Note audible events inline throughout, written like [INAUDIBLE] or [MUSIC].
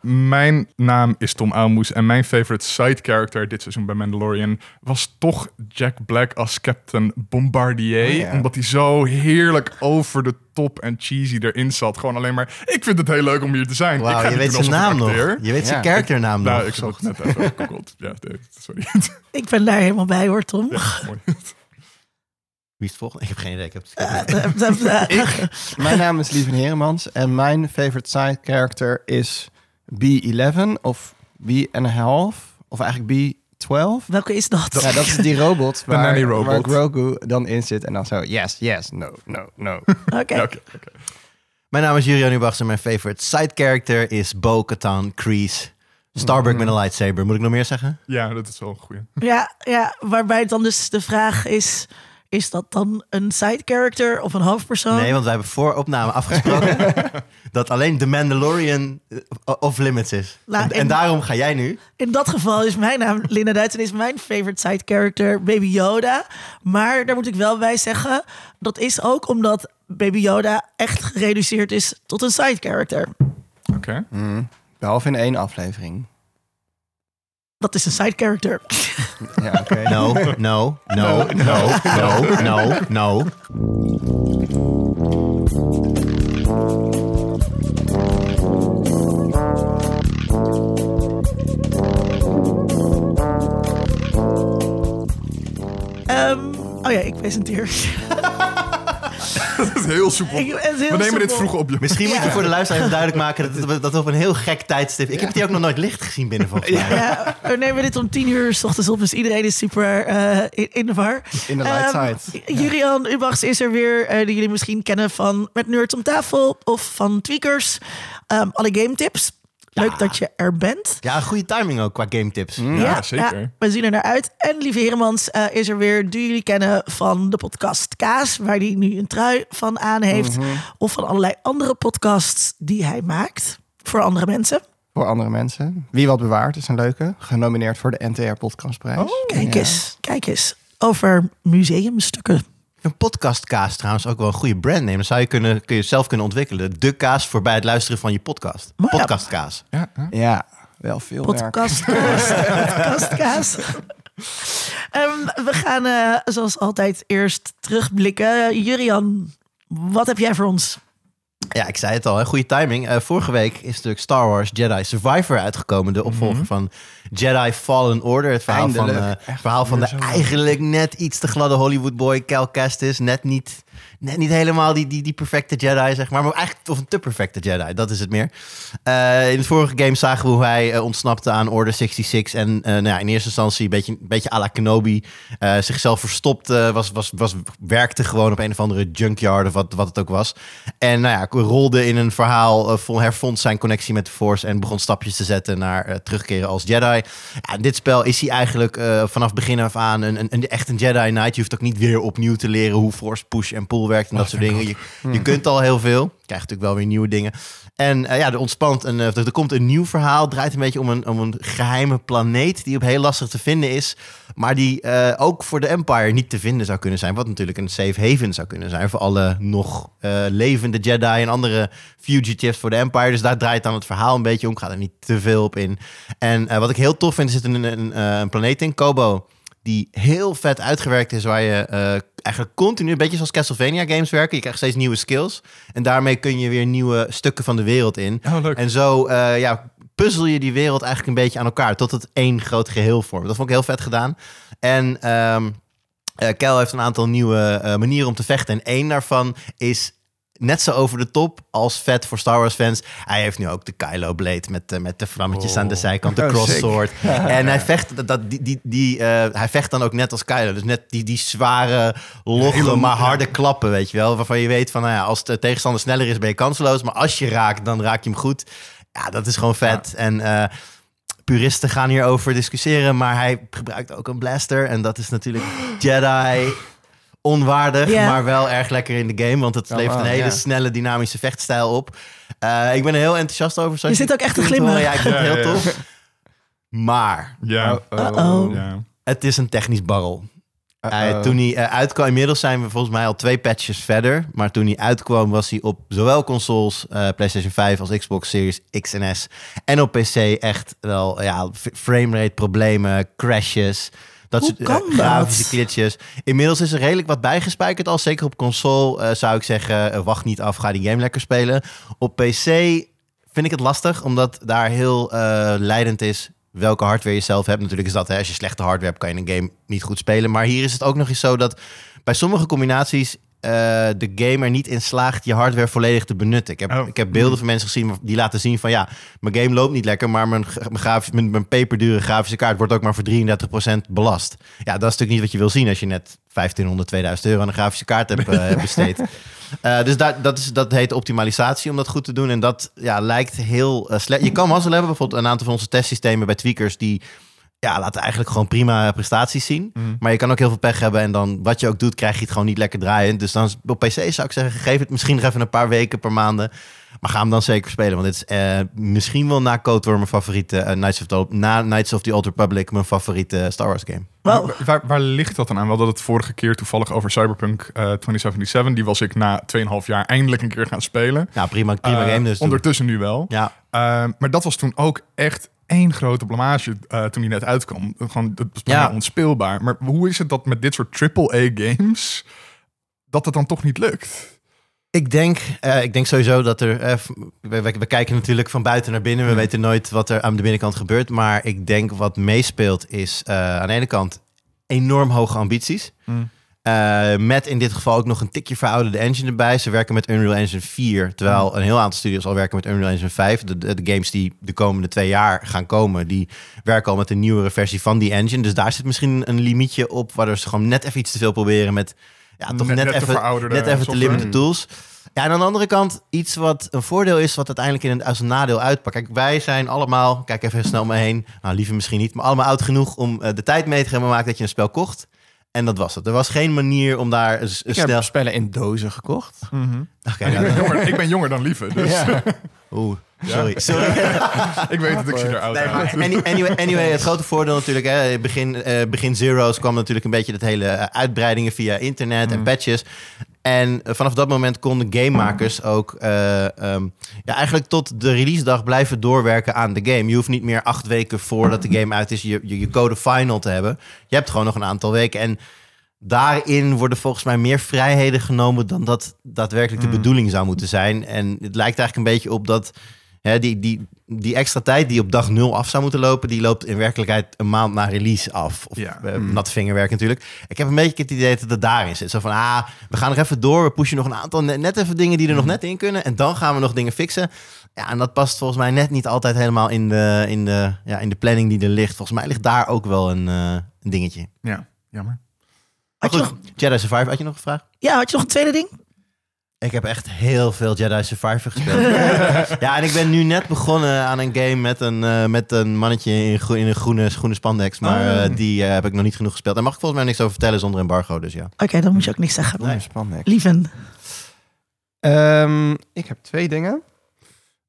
Mijn naam is Tom Aalmoes en mijn favorite side character dit seizoen bij Mandalorian was toch Jack Black als Captain Bombardier. Oh ja. Omdat hij zo heerlijk over de top en cheesy erin zat. Gewoon alleen maar, ik vind het heel leuk om hier te zijn. ik ga je weet zijn naam ik nog. Je weet zijn Ja. karakternaam Nou, nog. ik heb het net even gegoogeld. [LAUGHS] Ja, sorry. [LAUGHS] Ik ben daar helemaal bij hoor, Tom. Ja, mooi. [LAUGHS] Wie is het volgende? Ik heb geen idee. Ik heb het Eh, Mijn naam is Lieven Heremans en mijn favorite side character is B11 of B and a half of eigenlijk B12. Welke is dat? Ja, dat is die robot [LAUGHS] waar, nanny robot. waar Grogu dan in zit en dan zo yes, yes, no, no, no. [LAUGHS] Oké. Oké. Mijn naam is Julian Ubachs en mijn favorite side character is Bo-Katan Kreese. Starbuck met een lightsaber. Moet ik nog meer zeggen? Ja, dat is wel een goeie. Ja, ja, waarbij dan dus de vraag is... Is dat dan een side character of een hoofdpersoon? Nee, want wij hebben voor opname afgesproken [LAUGHS] dat alleen The Mandalorian eh, off limits is. Nou, en, en en- daarom ga jij nu. In dat geval is mijn naam Linda Duits en is mijn favorite side character Baby Yoda. Maar daar moet ik wel bij zeggen, dat is ook omdat Baby Yoda echt gereduceerd is tot een side character. Oké. Mm. Behalve in één aflevering. Dat is een side character. [LAUGHS] Ja, oké. No, no, no, no, no, no, no. Ehm, oh ja, ik presenteer. [LAUGHS] [LAUGHS] Dat is heel soepel. Ik- het is heel We nemen dit vroeg op, joh. Misschien moet je voor de luisteraar even duidelijk maken dat het, dat op een heel gek tijdstip... Ik heb het hier ook nog nooit licht gezien binnen volgens mij. Ja, we nemen dit om tien uur s ochtends op, dus iedereen is super eh, in, in de war. In de light Ehm, side. Julian Ubachs is er weer, eh, die jullie misschien kennen van Met Nerds om tafel of van Tweakers. Ehm, alle game tips. Leuk dat je er bent. Ja, goede timing ook qua game tips. Ja, zeker. we zien er naar uit. En Lieve Heremans eh, is er weer, die jullie kennen van de podcast Kaas, waar hij nu een trui van aan heeft. Mhm. Of van allerlei andere podcasts die hij maakt voor andere mensen. Voor andere mensen. Wie wat bewaart is een leuke. Genomineerd voor de NTR Podcastprijs. Oh. Kijk Ja. eens, kijk eens. Over museumstukken. Een podcastkaas trouwens ook wel een goede brandname. Dan zou je, kunnen, kun je zelf kunnen ontwikkelen. De kaas voor bij het luisteren van je podcast. Maar ja. Podcastkaas. Ja? Ja, wel veel werk. Podcastkaas. [LAUGHS] Podcastkaas. Ehm, we gaan eh, zoals altijd eerst terugblikken. Jurian, wat heb jij voor ons? Ja, ik zei het al, hè. goede timing. Eh, vorige week is natuurlijk Star Wars Jedi Survivor uitgekomen. De opvolger van Jedi Fallen Order. Het verhaal van, Eindelijk. eh, verhaal van de eigenlijk net iets te gladde Hollywood boy Cal Kestis. Net niet, niet helemaal die, die, die perfecte Jedi, zeg maar. Maar eigenlijk of een te perfecte Jedi, dat is het meer. Eh, in het vorige game zagen we hoe hij eh, ontsnapte aan Order 66. En eh, nou ja, in eerste instantie een beetje, een beetje à la Kenobi. zichzelf verstopte, was, was, was, werkte gewoon op een of andere junkyard of wat, wat het ook was. En nou ja, rolde in een verhaal, hervond zijn connectie met de Force en begon stapjes te zetten naar terugkeren als Jedi. Ja, in dit spel is hij eigenlijk vanaf begin af aan een, een, een, echt een Jedi Knight. Je hoeft ook niet weer opnieuw te leren hoe Force push en pull werkt en dat soort dingen. Je, je kunt al heel veel. Krijgt natuurlijk wel weer nieuwe dingen. En eh, ja, er ontspant een, eh, er, er komt een nieuw verhaal. Draait een beetje om een, om een geheime planeet die op heel lastig te vinden is. Maar die eh, ook voor de Empire niet te vinden zou kunnen zijn. Wat natuurlijk een safe haven zou kunnen zijn voor alle nog levende Jedi en andere fugitives voor de Empire. Dus daar draait dan het verhaal een beetje om. Ik ga er niet te veel op in. En wat ik heel tof vind, er zit een, een, een planeet in, Kobo. Die heel vet uitgewerkt is, waar je eh, eigenlijk continu, een beetje zoals Castlevania games werken. Je krijgt steeds nieuwe skills. En daarmee kun je weer nieuwe stukken van de wereld in. Oh, leuk. En zo eh, ja, puzzel je die wereld eigenlijk een beetje aan elkaar. Tot het één groot geheel vormt. Dat vond ik heel vet gedaan. En ehm eh, Kel heeft een aantal nieuwe manieren om te vechten. En één daarvan is net zo over de top als vet voor Star Wars fans. Hij heeft nu ook de Kylo Blade met, eh, met de vlammetjes aan de zijkant, de Oh, cross sick. sword. en hij vecht, dat- die, die, die, eh, hij vecht dan ook net als Kylo. Dus net die, die zware, logge, maar harde klappen, weet je wel. Waarvan je weet van, nou ja, als de tegenstander sneller is, ben je kansloos. Maar als je raakt, dan raak je hem goed. Ja, dat is gewoon vet. En eh, puristen gaan hierover discussiëren, maar hij gebruikt ook een blaster. En dat is natuurlijk [GASPS] Jedi onwaardig, maar wel erg lekker in de game. Want het Ja, levert een hele ja. snelle dynamische vechtstijl op. Eh, ik ben er heel enthousiast over. zoals Je zit ook echt te kunt glimmen. horen. Ja, ik vind het heel tof. Maar Ja. Oh, oh. Het is een technisch barrel. Uh-oh. toen hij eh, uitkwam, inmiddels zijn we volgens mij al twee patches verder. Maar toen hij uitkwam, was hij op zowel consoles, eh, PlayStation 5 als Xbox Series X en S. En op PC echt wel ja, framerate problemen, crashes. Dat Hoe soort eh, grafische glitches. Inmiddels is er redelijk wat bijgespijkerd al. Zeker op console eh, zou ik zeggen, eh, wacht niet af, ga die game lekker spelen. Op PC vind ik het lastig, omdat daar heel leidend is welke hardware je zelf hebt. Natuurlijk is dat, hè, als je slechte hardware hebt, kan je een game niet goed spelen. Maar hier is het ook nog eens zo dat bij sommige combinaties eh, de game er niet in slaagt je hardware volledig te benutten. Ik heb, Oh. ik heb beelden van mensen gezien die laten zien van ja, mijn game loopt niet lekker, maar mijn, mijn, grafisch, mijn, mijn peperdure grafische kaart wordt ook maar voor 33% belast. Ja, dat is natuurlijk niet wat je wil zien als je net 1500, 2000 euro aan een grafische kaart hebt eh, [LAUGHS] besteed. Eh, dus daar, dat, is, dat heet optimalisatie om dat goed te doen. En dat ja, lijkt heel slecht. Je kan mazzel hebben. Bijvoorbeeld een aantal van onze testsystemen bij tweakers... die ja, laten eigenlijk gewoon prima prestaties zien. Mhm. Maar je kan ook heel veel pech hebben. En dan wat je ook doet, krijg je het gewoon niet lekker draaien. Dus dan op PC zou ik zeggen, geef het misschien nog even een paar weken per maanden. Maar ga hem dan zeker spelen. Want dit is eh, misschien wel na Code War mijn favoriete... eh, Knights of the, na Knights of the Old Republic mijn favoriete Star Wars game. Waar, waar, waar ligt dat dan aan? We hadden het vorige keer toevallig over Cyberpunk eh 2077. Die was ik na 2,5 jaar eindelijk een keer gaan spelen. Ja, prima, prima Eh, game dus. Ondertussen nu wel. Ja, Eh, maar dat was toen ook echt één grote blamage eh, toen die net uitkwam. Gewoon, het was bijna Ja. onspeelbaar. Maar hoe is het dat met dit soort AAA-games... dat het dan toch niet lukt? Ik denk, eh, ik denk sowieso dat er. eh, we, we, we kijken natuurlijk van buiten naar binnen. We weten nooit wat er aan de binnenkant gebeurt. Maar ik denk wat meespeelt is aan de ene kant enorm hoge ambities. Eh, met in dit geval ook nog een tikje verouderde engine erbij. Ze werken met Unreal Engine 4. Terwijl een heel aantal studios al werken met Unreal Engine 5. De, de, de games die de komende twee jaar gaan komen, die werken al met een nieuwere versie van die engine. Dus daar zit misschien een limietje op. Waardoor ze gewoon net even iets te veel proberen met. Ja, toch Net- net, net te even, verouderde net even te limited tools. Ja, en aan de andere kant iets wat een voordeel is, wat uiteindelijk in een, als een nadeel uitpakt. Kijk, wij zijn allemaal, kijk even snel om me heen, nou liever misschien niet, maar allemaal oud genoeg om eh, de tijd mee te gaan maken dat je een spel kocht. En dat was het. Er was geen manier om daar een, s- een Ik snel... heb spellen in dozen gekocht. Oké, ik, nou, ben jonger, ik ben jonger dan Lieve, dus Ja. [LAUGHS] Oeh, sorry. sorry. [LAUGHS] ik weet dat ik zie eruit. Nee, maar anyway, anyway, het grote voordeel natuurlijk, hè, begin, eh, begin Zero's kwam natuurlijk een beetje dat hele eh, uitbreidingen via internet en patches. En eh, vanaf dat moment konden gamemakers ook eh, ehm, ja, eigenlijk tot de release dag blijven doorwerken aan de game. Je hoeft niet meer acht weken voordat de game uit is je, je, je code final te hebben. Je hebt gewoon nog een aantal weken. En daarin worden volgens mij meer vrijheden genomen dan dat daadwerkelijk de Mm. bedoeling zou moeten zijn. En het lijkt eigenlijk een beetje op dat hè, die, die, die extra tijd die op dag nul af zou moeten lopen, die loopt in werkelijkheid een maand na release af. Of Ja. eh, nat vingerwerk natuurlijk. Ik heb een beetje het idee dat het daarin zit. Zo van, ah, we gaan nog even door. We pushen nog een aantal, net, net even dingen die er nog net in kunnen. En dan gaan we nog dingen fixen. Ja, en dat past volgens mij net niet altijd helemaal in de, in de, ja, in de planning die er ligt. Volgens mij ligt daar ook wel een, eh, een dingetje. Ja, jammer. Had je nog, Jedi Survivor, had je nog een vraag? ja, had je nog een tweede ding? Ik heb echt heel veel Jedi Survivor gespeeld. [LAUGHS] ja, en ik ben nu net begonnen aan een game met een, eh, met een mannetje in, in een groene, groene spandex. Maar Oh. eh, die eh, heb ik nog niet genoeg gespeeld. Daar mag ik volgens mij niks over vertellen zonder embargo, dus ja. Oké, dan moet je ook niks zeggen. Nee. spannend. Lieven. Ehm, ik heb twee dingen.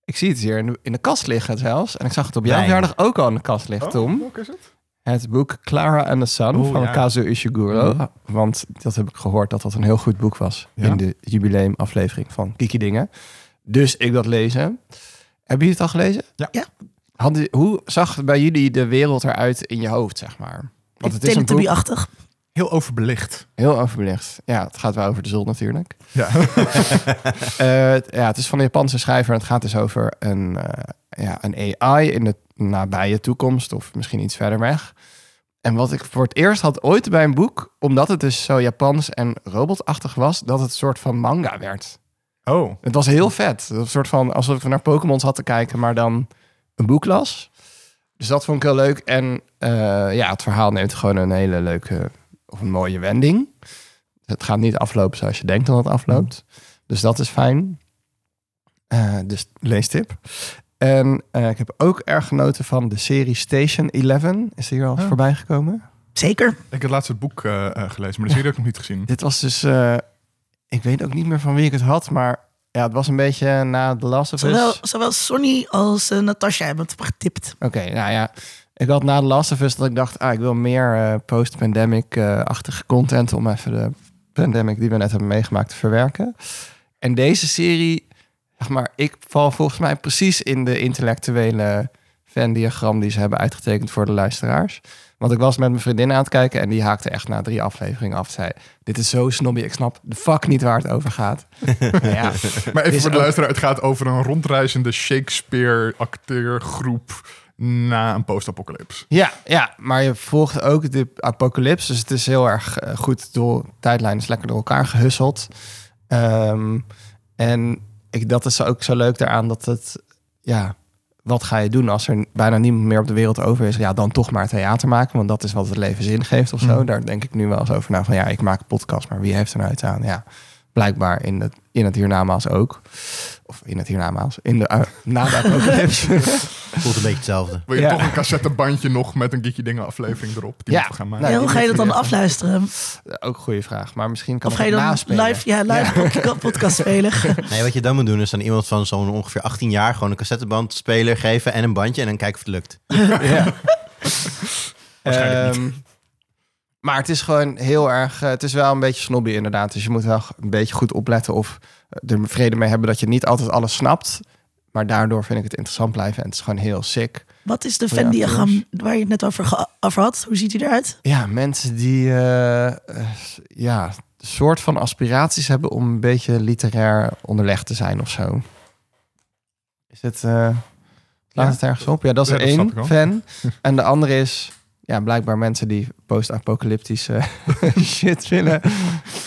Ik zie het hier in de, in de kast liggen zelfs. En ik zag het op jouw verjaardag ook al in de kast liggen, Tom. Welke is het? Het boek Clara and the Sun Oh, van ja. Kazuo Ishiguro. Want dat heb ik gehoord dat dat een heel goed boek was. Ja. In de jubileumaflevering van Kiki Dingen. Dus ik dat lezen. Hebben jullie het al gelezen? Ja. Hadden, hoe zag bij jullie de wereld eruit in je hoofd, zeg maar? Want het is een boek. Heel overbelicht. heel overbelicht. Ja, het gaat wel over de zon natuurlijk. [LAUGHS] Ja. Eh, het- ja, het is van een Japanse schrijver en het gaat dus over een, eh, ja, een AI in de nabije toekomst of misschien iets verder weg. En wat ik voor het eerst had ooit bij een boek, omdat het dus zo Japans en robotachtig was, dat het een soort van manga werd. Oh. Het was heel vet. Een soort van alsof ik naar Pokémon had te kijken, maar dan een boek las. Dus dat vond ik heel leuk. En eh, ja, het verhaal neemt gewoon een hele leuke of een mooie wending. Het gaat niet aflopen zoals je denkt dat het afloopt. Dus dat is fijn. Eh, dus leestip. En eh, ik heb ook erg genoten van de serie Station 11. Is die hier al eens Oh. voorbij gekomen? Zeker. Ik heb laatst het boek eh, eh, gelezen, maar de serie heb ik nog niet gezien. [LAUGHS] Dit was dus... eh, ik weet ook niet meer van wie ik het had, maar ja, het was een beetje na The Last of Us. Zowel, zowel Sonny als Natasha hebben het getipt. Oké, nou ja. ik had na de Last of Us dat ik dacht, ah, ik wil meer post-pandemic-achtige content om even de pandemic die we net hebben meegemaakt te verwerken. En deze serie, zeg maar, ik val volgens mij precies in de intellectuele Venn-diagram die ze hebben uitgetekend voor de luisteraars. Want ik was met mijn vriendin aan het kijken en die haakte echt na drie afleveringen af. Zei, dit is zo snobby, ik snap de fuck niet waar het over gaat. Nou [LAUGHS] ja, Maar even voor de ook- luisteraar, het gaat over een rondreizende Shakespeare-acteurgroep na een post-apocalypse. Ja, ja, maar je volgt ook de apocalypse. Dus het is heel erg eh, goed door tijdlijn is lekker door elkaar gehusseld. Ehm, en ik, dat is ook zo leuk daaraan dat het, ja, wat ga je doen als er bijna niemand meer op de wereld over is? Ja, dan toch maar theater maken, want dat is wat het leven zin geeft of zo. Mhm. Daar denk ik nu wel eens over na van ja, ik maak een podcast, maar wie heeft er nou iets aan? Ja, blijkbaar in het, in het hiernamaals ook. Of in het hiernamaals, in de uh, na de apocalypse. [LAUGHS] Voelt een beetje hetzelfde. Wil je Ja. toch een cassettebandje nog met een Geeky Dingen aflevering erop? Die Ja. gaan maken. Nou, Ja, hoe die ga je dat dan [LAUGHS] afluisteren? Ook een goede vraag, maar misschien kan Of ik ga je dan naspelen. live, ja, live [LAUGHS] podcast spelen? Nee, wat je dan moet doen is dan iemand van zo'n ongeveer 18 jaar gewoon een cassetteband-speler geven en een bandje en dan kijken of het lukt. Ja. Waarschijnlijk Ehm, maar het is gewoon heel erg... eh, het is wel een beetje snobby inderdaad. Dus je moet wel een beetje goed opletten of er vrede mee hebben dat je niet altijd alles snapt. Maar daardoor vind ik het interessant blijven. En het is gewoon heel sick. Wat is de Ja, Venn-diagram waar je het net over, over had? Hoe ziet hij eruit? Ja, mensen die eh, eh, ja, een soort van aspiraties hebben om een beetje literair onderlegd te zijn of zo. Is het... eh laat Ja. het ergens op? Ja, dat is Ja, er dat één fan. En de andere is ja, blijkbaar mensen die post-apocalyptische [LAUGHS] shit willen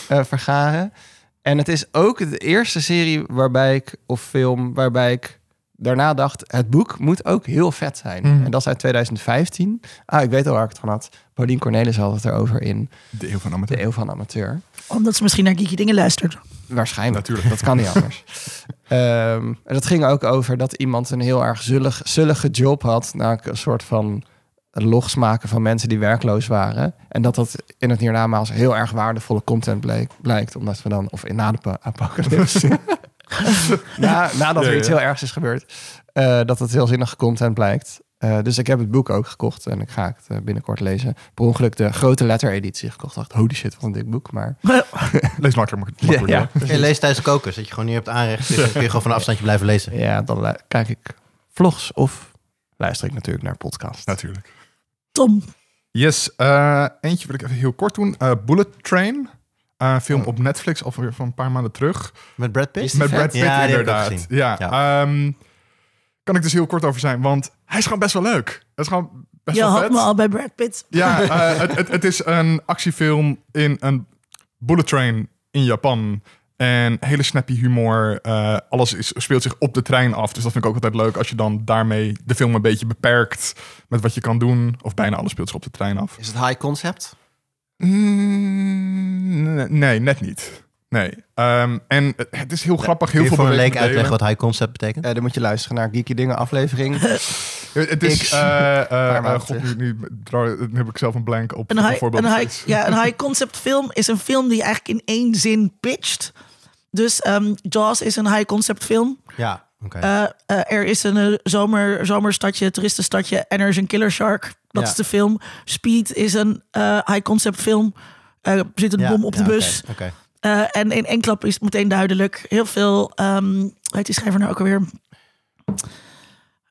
eh, vergaren. En het is ook de eerste serie waarbij ik, of film, waarbij ik daarna dacht, het boek moet ook heel vet zijn. Mhm. En dat is uit 2015. Ah, ik weet al waar ik het van had. Paulien Cornelis had het erover in De eeuw van De amateur. Eeuw van de Amateur. Omdat ze misschien naar Geeky Dingen luistert. Waarschijnlijk. Natuurlijk. Dat kan niet anders. [LAUGHS] Ehm, en dat ging ook over dat iemand een heel erg zullig, zullige job had. Namelijk een soort van logs maken van mensen die werkloos waren. En dat dat in het hiernamaals heel erg waardevolle content bleek, blijkt. Omdat we dan, of in na de apocalypse. [LAUGHS] na, nadat Ja, er iets ja. heel ergs is gebeurd. eh, dat het heel zinnige content blijkt. Eh, dus ik heb het boek ook gekocht en ik ga het eh, binnenkort lezen. Per ongeluk de grote lettereditie gekocht. Dacht, holy shit, wat een dik boek. Maar [LAUGHS] Lees makkelijk. [LAUGHS] makkelijk Ja, door. Je leest tijdens koken, zodat je gewoon niet op het aanrecht zit. Dan kun je gewoon van een afstandje blijven lezen. Ja, dan kijk ik vlogs of luister ik natuurlijk naar podcast. Natuurlijk. Tom, Yes, eh, eentje wil ik even heel kort doen. Eh, Bullet Train. Eh, film Oh. op Netflix, alweer van een paar maanden terug. Met Brad Pitt? Met? Brad Pitt Ja, die heb ik ook inderdaad. Ja, Ja. ehm, kan ik dus heel kort over zijn, want hij is gewoon best wel leuk. Het is gewoon best je wel had vet. me al bij Brad Pitt. Ja, [LAUGHS] eh, het, het, het is een actiefilm in een bullet train in Japan. En hele snappy humor. eh, alles is, speelt zich op de trein af. Dus dat vind ik ook altijd leuk als je dan daarmee de film een beetje beperkt met wat je kan doen. Of bijna alles speelt zich op de trein af. Is het high concept? Mm, nee, nee, net niet. Nee. Ehm, en het- is heel grappig. Heel je veel voor een leek uitleggen wat high concept betekent? Eh, dan moet je luisteren naar Geeky Dingen aflevering. [LAUGHS] Het is... Eh, eh, eh, God, terug. nu, nu, heb ik zelf een blank op Een een high, voorbeeld. een, high, ja, een [LAUGHS] high concept film is een film die eigenlijk in één zin pitcht. Dus ehm, Jaws is een high concept film. Ja, oké. Er is een zomer, zomerstadje, toeristenstadje en er is een killer shark. Dat Ja. is de film. Speed is een eh, high concept film. Eh, er zit een Ja, bom op ja, de oké, bus. Oké. Eh, en in één klap is het meteen duidelijk. Heel veel, hoe heet die schrijver nou ook alweer?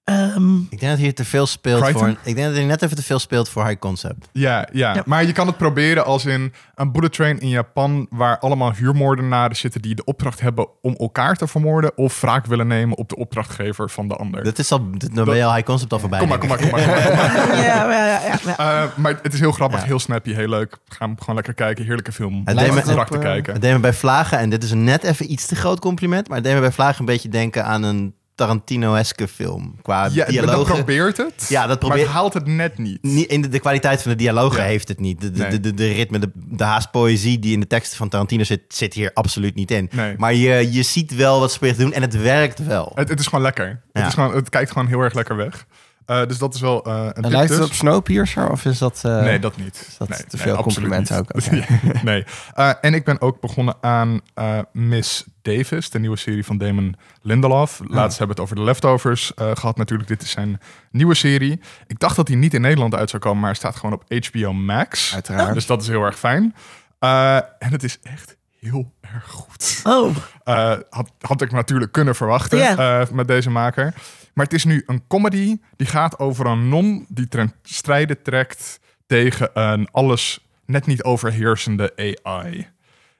Ehm, Ik denk dat hier te veel speelt Crichton? voor... Ik denk dat hij net even te veel speelt voor high concept. Ja, ja, Ja. maar je kan het proberen als in een bullet train in Japan... waar allemaal huurmoordenaren zitten die de opdracht hebben om elkaar te vermoorden... of wraak willen nemen op de opdrachtgever van de ander. Dat is al, dit- dan ben je al high concept al voorbij. Kom maar, kom maar, kom maar. Kom maar. [LAUGHS] ja, ja, ja, ja, ja. Eh, maar het is heel grappig, Ja. heel snappy, heel leuk. Ga hem gewoon lekker kijken. Heerlijke film. Het deed me- te kijken. Het deed me bij Vlagen, en dit is een net even iets te groot compliment... maar het deed me bij Vlagen een beetje denken aan een Tarantino-eske film. Qua Ja, dat probeert het. Ja, dat Maar probeert... het haalt het net niet. Niet in de, de kwaliteit van de dialogen Ja. heeft het niet. De, de, Nee. de, de, de ritme, de, de haast poëzie die in de teksten van Tarantino zit, zit hier absoluut niet in. Nee. Maar je, je ziet wel wat ze proberen te doen en het werkt wel. Het, het is gewoon lekker. Ja. Het, is gewoon, het kijkt gewoon heel erg lekker weg. Eh, dus dat is wel eh, een En lijkt het dus. op Snowpiercer of is dat... eh, nee, dat niet. is dat nee, te veel complimenten ook? [LAUGHS] Oké. nee. Eh, en ik ben ook begonnen aan eh, Miss Davis, de nieuwe serie van Damon Lindelof. Laatst hebben we het over de Leftovers eh, gehad natuurlijk. Dit is zijn nieuwe serie. Ik dacht dat hij niet in Nederland uit zou komen, maar hij staat gewoon op HBO Max. Uiteraard. Dus dat is heel erg fijn. Eh, en het is echt heel erg goed. Oh, Eh, had, had ik natuurlijk kunnen verwachten eh, met deze maker. Maar het is nu een comedy die gaat over een non die ten strijde trekt tegen een alles net niet overheersende AI.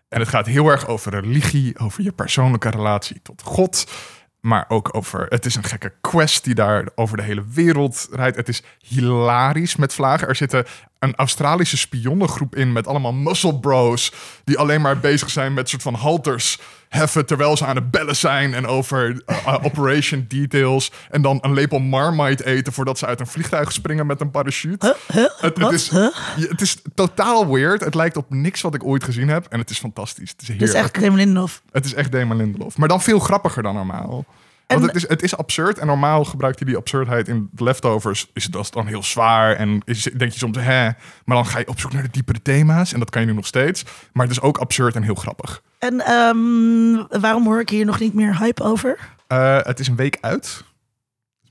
En het gaat heel erg over religie, over je persoonlijke relatie tot God. Maar ook over, het is een gekke quest die daar over de hele wereld rijdt. Het is hilarisch met vlagen. Er zitten een Australische spionnengroep in met allemaal muscle bros. Die alleen maar bezig zijn met soort van halters heffen terwijl ze aan het bellen zijn. En over eh, eh, operation details. En dan een lepel marmite eten voordat ze uit een vliegtuig springen met een parachute. huh? Huh? Het, het, is, Huh? het is totaal weird. Het lijkt op niks wat ik ooit gezien heb. En het is fantastisch. Het is heerlijk. is echt Damon Lindelof. Het is echt Damon Lindelof. Maar dan veel grappiger dan normaal. Want het, is, het is absurd. En normaal gebruikt hij die absurdheid in Leftovers. Is het dat dan heel zwaar. En is, denk je soms, hè. Maar dan ga je op zoek naar de diepere thema's. En dat kan je nu nog steeds. Maar het is ook absurd en heel grappig. En ehm, waarom hoor ik hier nog niet meer hype over? Eh, het is een week uit.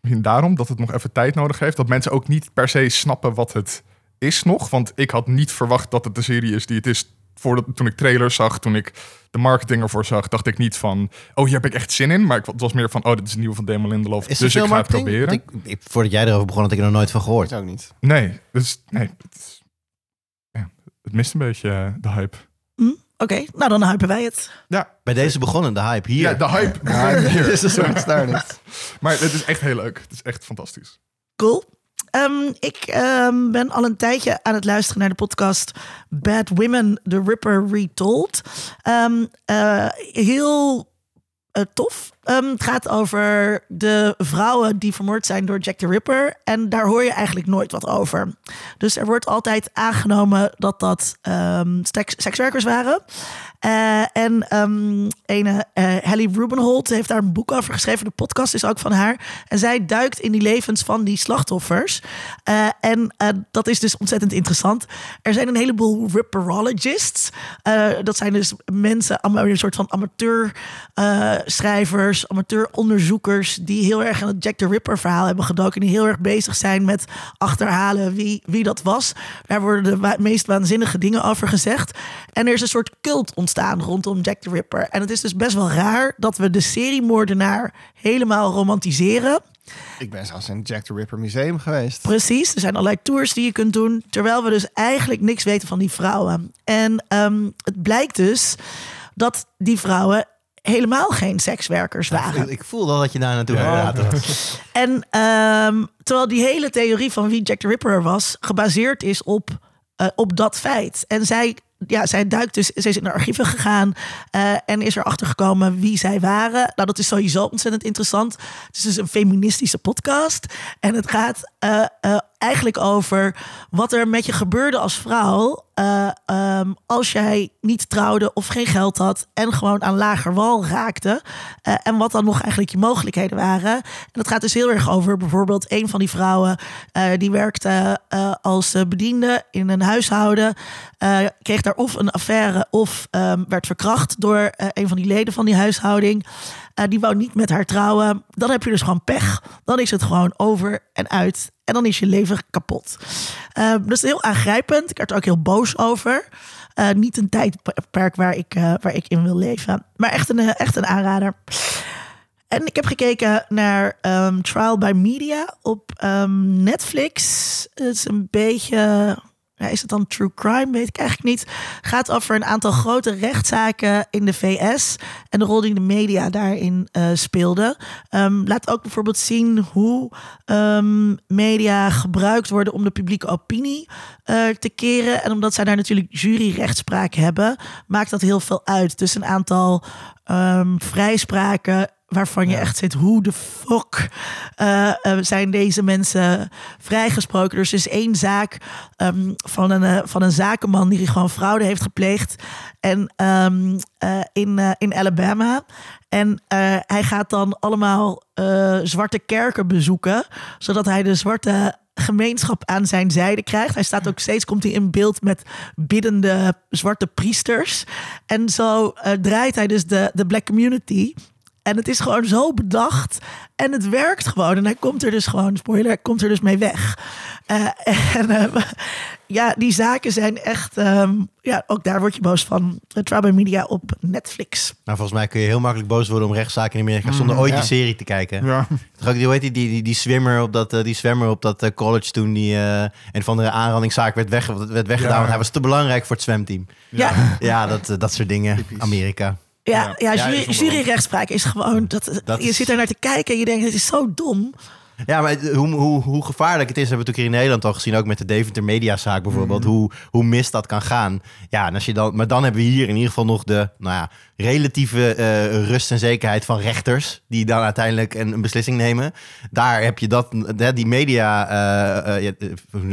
Misschien daarom dat het nog even tijd nodig heeft. Dat mensen ook niet per se snappen wat het is nog. Want ik had niet verwacht dat het de serie is die het is. Voordat, toen ik trailers zag, toen ik de marketing ervoor zag, dacht ik niet van... Oh, hier heb ik echt zin in. Maar ik, het was meer van, oh, dit is een nieuwe van Damon Lindelof. Is dus ik ga het marketing? proberen. Want Ik, ik- voordat jij erover begon, had ik er nog nooit van gehoord. Ik ook niet. Nee, dus, nee het, is- ja, het mist een beetje eh, de hype. Oké, nou dan hypen wij het. Ja, Bij deze begonnen, de hype hier. ja de hype. Ja, Hier. dit [LAUGHS] is een soort start niet. [LAUGHS] Maar het is echt heel leuk. Het is echt fantastisch. Cool. Ehm, ik ehm, ben al een tijdje aan het luisteren naar de podcast Bad Women, The Ripper Retold. Ehm, eh, heel eh, tof. Ehm, het gaat over de vrouwen die vermoord zijn door Jack the Ripper. En daar hoor je eigenlijk nooit wat over. Dus er wordt altijd aangenomen dat dat ehm, seks- sekswerkers waren. Eh, en ehm ene eh Helly Rubenholt heeft daar een boek over geschreven. De podcast is ook van haar. En zij duikt in die levens van die slachtoffers. Eh, en dat is dus ontzettend interessant. Er zijn een heleboel ripperologists. Dat zijn dus mensen, een soort van amateur schrijvers, onderzoekers... die heel erg aan het Jack the Ripper verhaal hebben gedoken. Die heel erg bezig zijn met achterhalen wie, wie dat was. Daar worden de meest waanzinnige dingen over gezegd. En er is een soort cult ontstaan rondom Jack the Ripper. En het is dus best wel raar dat we de seriemoordenaar helemaal romantiseren. Ik ben zelfs in het Jack the Ripper Museum geweest. Precies, er zijn allerlei tours die je kunt doen, terwijl we dus eigenlijk niks weten van die vrouwen. En ehm, het blijkt dus dat die vrouwen helemaal geen sekswerkers waren. Ik, voel al dat je daar naartoe Ja. gaat. En ehm, terwijl die hele theorie van wie Jack the Ripper was, gebaseerd is op, eh, op dat feit. En zij, ja, zij duikt dus, zij is in de archieven gegaan eh, en is erachter gekomen wie zij waren. Nou, dat is sowieso ontzettend interessant. Het is dus een feministische podcast. En het gaat eh, eh, eigenlijk over wat er met je gebeurde als vrouw. eh, ehm, als jij niet trouwde of geen geld had en gewoon aan lager wal raakte. eh, en wat dan nog eigenlijk je mogelijkheden waren. En dat gaat dus heel erg over bijvoorbeeld een van die vrouwen. eh, die werkte als bediende in een huishouden. kreeg daar of een affaire of ehm, werd verkracht door een van die leden van die huishouding. Eh, die wou niet met haar trouwen. Dan heb je dus gewoon pech. Dan is het gewoon over en uit. En dan is je leven kapot. Eh, dus heel aangrijpend. Ik werd er ook heel boos over. Eh, niet een tijdperk waar ik, eh, waar ik in wil leven. Maar echt een, echt een aanrader. En ik heb gekeken naar ehm, Trial by Media op ehm, Netflix. Het is een beetje. Is het dan true crime? Weet ik eigenlijk niet. Gaat over een aantal grote rechtszaken in de VS. En de rol die de media daarin eh speelden. Ehm, laat ook bijvoorbeeld zien hoe ehm, media gebruikt worden om de publieke opinie eh, te keren. En omdat zij daar natuurlijk juryrechtspraak hebben, maakt dat heel veel uit. Dus een aantal ehm, vrijspraken waarvan je echt zit, hoe de fuck eh, eh, zijn deze mensen vrijgesproken? Dus er is één zaak ehm, van, een, eh, van een zakenman die gewoon fraude heeft gepleegd en, ehm, eh, in, in Alabama. En hij gaat dan allemaal zwarte kerken bezoeken, zodat hij de zwarte gemeenschap aan zijn zijde krijgt. Hij staat ook steeds, komt hij in beeld met biddende zwarte priesters. En zo draait hij dus de, de black community. En het is gewoon zo bedacht. En het werkt gewoon. En hij komt er dus gewoon, spoiler, hij komt er dus mee weg. Eh, [LAUGHS] en ehm, [LAUGHS] ja, die zaken zijn echt... ehm, ja, ook daar word je boos van. Trauma Media op Netflix. Nou, volgens mij kun je heel makkelijk boos worden om rechtszaken in Amerika zonder ooit ja. die serie te kijken. Ja. Toch die, hoe heet die, die, die, die zwemmer op dat, eh, die zwemmer op dat eh, college toen die eh, een van de aanrandingszaak werd, weg, werd weggedaan. Ja. Want hij was te belangrijk voor het zwemteam. Ja, Ja, dat, eh, dat soort dingen. Amerika. Ja, Ja. jury, juryrechtspraak is gewoon... Dat, Dat je is- zit er naar te kijken en je denkt, het is zo dom. Ja, maar hoe, hoe, hoe gevaarlijk het is, hebben we natuurlijk hier in Nederland al gezien. Ook met de Deventer Mediazaak bijvoorbeeld. Hoe, hoe mis dat kan gaan. Ja, en als je dan, maar dan hebben we hier in ieder geval nog de nou ja, relatieve eh, rust en zekerheid van rechters. Die dan uiteindelijk een, een beslissing nemen. Daar heb je dat, die media, je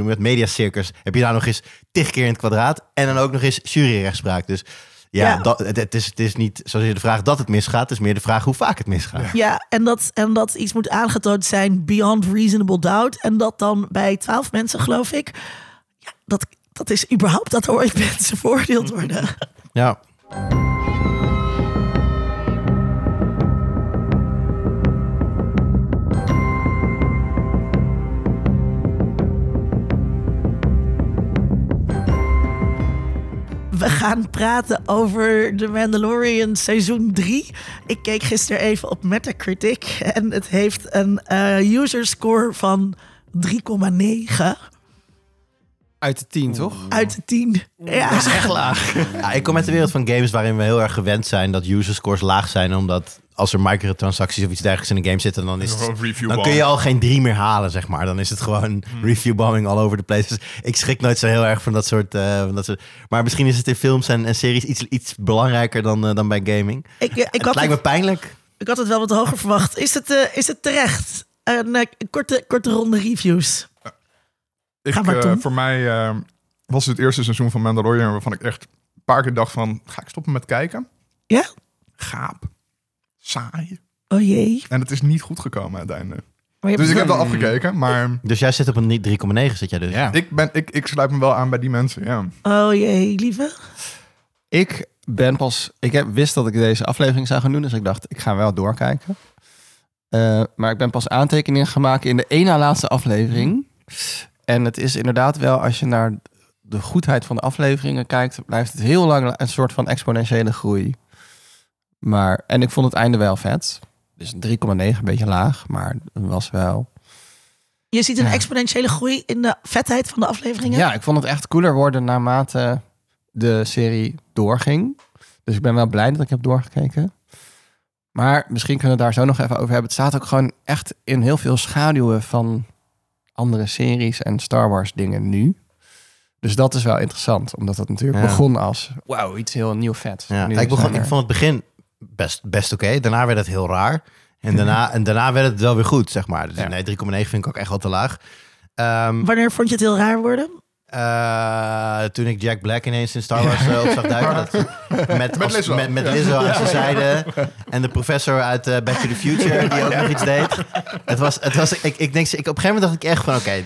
het, mediacircus. Heb je daar nog eens tig keer in het kwadraat. En dan ook nog eens juryrechtspraak. Dus ja, Ja. Dat, het, het is, het is niet zozeer de vraag dat het misgaat. Het is meer de vraag hoe vaak het misgaat. Ja, en dat, en dat iets moet aangetoond zijn beyond reasonable doubt. En dat dan bij twaalf mensen, geloof ik. Ja, dat, dat is überhaupt dat er ooit [LAUGHS] mensen veroordeeld worden. Ja. We gaan praten over The Mandalorian seizoen 3. Ik keek gisteren even op Metacritic. En het heeft een eh user score van 3,9 Uit de tien, toch? uit de 10. Ja. Echt laag. Ja, ik kom uit de wereld van games waarin we heel erg gewend zijn dat user scores laag zijn. Omdat als er microtransacties of iets dergelijks in een game zitten, dan, is het, [LAUGHS] dan kun je al geen drie meer halen, zeg maar. Dan is het gewoon Hmm. review bombing all over the place. Dus ik schrik nooit zo heel erg van dat soort... eh, van dat soort maar misschien is het in films en, en series iets, iets belangrijker dan, eh, dan bij gaming. Ik, eh, ik, het had lijkt me pijnlijk. ik had het wel wat hoger verwacht. Is het, eh, is het terecht? Een eh, korte, korte ronde reviews. Ik, Ga maar, eh, Tom. voor mij eh, was het eerste seizoen van Mandalorian waarvan ik echt een paar keer dacht van, ga ik stoppen met kijken? Ja? Gaap. Saai. Oh jee. En het is niet goed gekomen uiteindelijk. Je Dus ik heb wel afgekeken, maar Dus jij zit op een 3,9 zit jij dus. Ja. ik, ben, ik, ik sluit me wel aan bij die mensen, ja. Oh jee, lieve. Ik ben pas... Ik heb, wist dat ik deze aflevering zou gaan doen, dus ik dacht, ik ga wel doorkijken. Eh, maar ik ben pas aantekeningen gemaakt in de één na laatste aflevering. En het is inderdaad wel, als je naar de goedheid van de afleveringen kijkt, blijft het heel lang een soort van exponentiële groei. Maar, en ik vond het einde wel vet. Dus 3,9, een beetje laag, maar het was wel... Je ziet een Ja. exponentiële groei in de vetheid van de afleveringen. Ja, ik vond het echt cooler worden naarmate de serie doorging. Dus ik ben wel blij dat ik heb doorgekeken. Maar misschien kunnen we daar zo nog even over hebben. Het staat ook gewoon echt in heel veel schaduwen van andere series en Star Wars dingen nu. Dus dat is wel interessant, omdat het natuurlijk Ja. begon als wauw, iets heel nieuw vet. Ja, Nu ik, begon, ik vond het begin best, best oké. Daarna werd het heel raar. En daarna, [LAUGHS] en daarna werd het wel weer goed, zeg maar. Dus Ja. nee, 3,9 vind ik ook echt wel te laag. Ehm, Wanneer vond je het heel raar worden? Eh, toen ik Jack Black ineens in Star [LAUGHS] Wars eh, op zag duiken. Dat, met, als- Lizzo. Met, met Lizzo aan zijn zijde. En de professor uit eh, Back to the Future, die ook nog iets deed. Het was, het was, ik, ik denk, ik, op een gegeven moment dacht ik echt van, oké,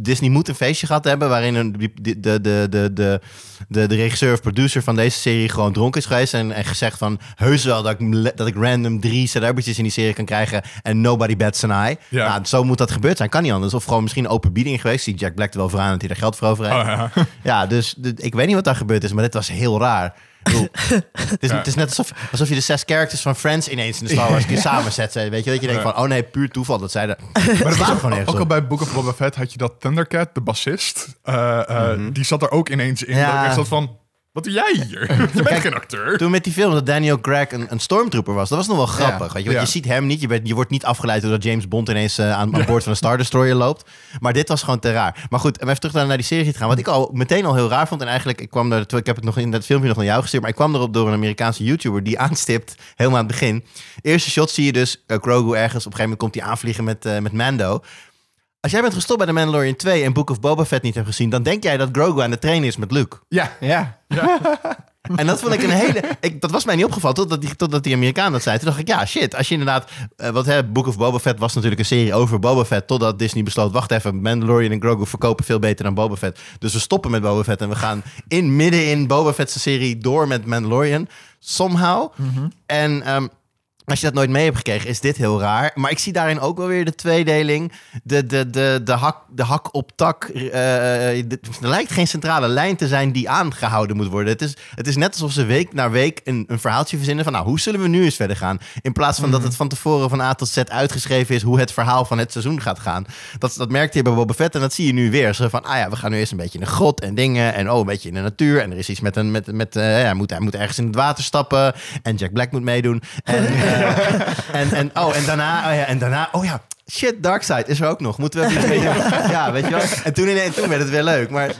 Disney moet een feestje gehad hebben waarin een, de, de, de, de, de, de, de regisseur of producer van deze serie gewoon dronken is geweest en, en gezegd van, heus wel dat ik, dat ik random drie celebrities in die serie kan krijgen en nobody bats an eye. Ja. Nou, zo moet dat gebeurd zijn, kan niet anders. Of gewoon misschien een open bieding geweest, die Jack Black er wel voor hij er geld voor over heeft. Oh, ja. [LAUGHS] Ja, dus ik weet niet wat daar gebeurd is, maar dit was heel raar. Bedoel, het, is, het is net alsof, alsof je de zes characters van Friends ineens in de Star Wars [LAUGHS] keer samenzet. Weet je, dat je denkt van, oh nee, puur toeval dat zij er... Maar dat [LAUGHS] was slaat ook, ook al bij Book of Boba Fett had je dat Thundercat, de bassist. eh, eh, Die zat er ook ineens in. Ja. Dat ik echt zat van, wat doe jij hier? [LAUGHS] Je bent geen acteur. Toen met die film dat Daniel Craig een, een stormtrooper was, dat was nog wel grappig. Weet je, want Ja. je ziet hem niet, je, bent, je wordt niet afgeleid doordat James Bond ineens eh, aan, aan boord van een Star Destroyer loopt. Maar dit was gewoon te raar. Maar goed, om even terug naar, naar die serie te gaan. Wat ik al meteen al heel raar vond, en eigenlijk, ik kwam er, ik heb het nog in dat filmpje nog naar jou gestuurd, maar ik kwam erop door een Amerikaanse YouTuber die [LAUGHS] aanstipt, helemaal aan het begin. Eerste shot zie je dus uh, Grogu ergens, op een gegeven moment komt hij aanvliegen met, eh, met Mando. Als jij bent gestopt bij The Mandalorian 2 en Book of Boba Fett niet hebt gezien, dan denk jij dat Grogu aan de trainen is met Luke. Ja, Ja, [LAUGHS] En dat vond ik een hele... Ik, dat was mij niet opgevallen totdat die, totdat die Amerikaan dat zei. Toen dacht ik, ja, shit. Als je inderdaad... eh, wat hè, Book of Boba Fett was natuurlijk een serie over Boba Fett. Totdat Disney besloot, wacht even, Mandalorian en Grogu verkopen veel beter dan Boba Fett. Dus we stoppen met Boba Fett en we gaan in midden in Boba Fett's serie door met Mandalorian. Somehow. En... ehm, als je dat nooit mee hebt gekregen, is dit heel raar. Maar ik zie daarin ook wel weer de tweedeling. De, de, de, de, hak, de hak op tak. de- er lijkt geen centrale lijn te zijn die aangehouden moet worden. Het is, het is net alsof ze week na week een, een verhaaltje verzinnen van... nou, hoe zullen we nu eens verder gaan? In plaats van dat het van tevoren van A tot Z uitgeschreven is... hoe het verhaal van het seizoen gaat gaan. Dat, dat merkte je bij Boba Fett en dat zie je nu weer. Zo van, ah ja, we gaan nu eerst een beetje in een grot en dingen... en oh, een beetje in de natuur. En er is iets met een... Met, met, ja, hij, moet, hij moet ergens in het water stappen. En Jack Black moet meedoen. En, [LAUGHS] en, en, oh, en daarna, oh ja, en daarna, oh ja, shit, Darkseid is er ook nog. Moeten we even iets [LAUGHS] mee- Ja, weet je wel. En toen, en toen werd het weer leuk. Maar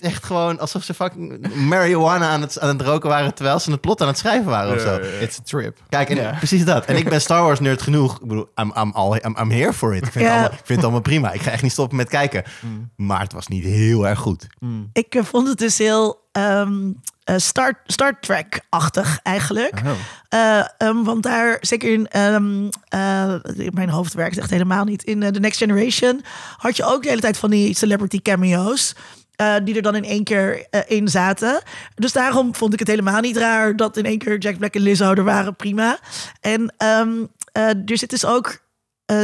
echt gewoon alsof ze fucking marijuana aan het, aan het roken waren... terwijl ze het plot aan het schrijven waren of Ja, zo. ja, ja. It's a trip. Kijk, en Ja. precies dat. En ik ben Star Wars nerd genoeg. Ik bedoel, I'm, I'm, all, I'm, I'm here for it. Ik vind, Ja. het allemaal, ik vind het allemaal prima. Ik ga echt niet stoppen met kijken. Maar het was niet heel erg goed. Ik eh, vond het dus heel eh, Star, Star Trek-achtig eigenlijk. Oh. Eh, ehm, want daar, zeker in ehm, eh, mijn hoofd werkt echt helemaal niet. In The Next Generation had je ook de hele tijd van die celebrity cameo's. die er dan in één keer in zaten. Dus daarom vond ik het helemaal niet raar dat in één keer Jack Black en Lizzo er waren. Prima. En ehm, eh, er zit dus ook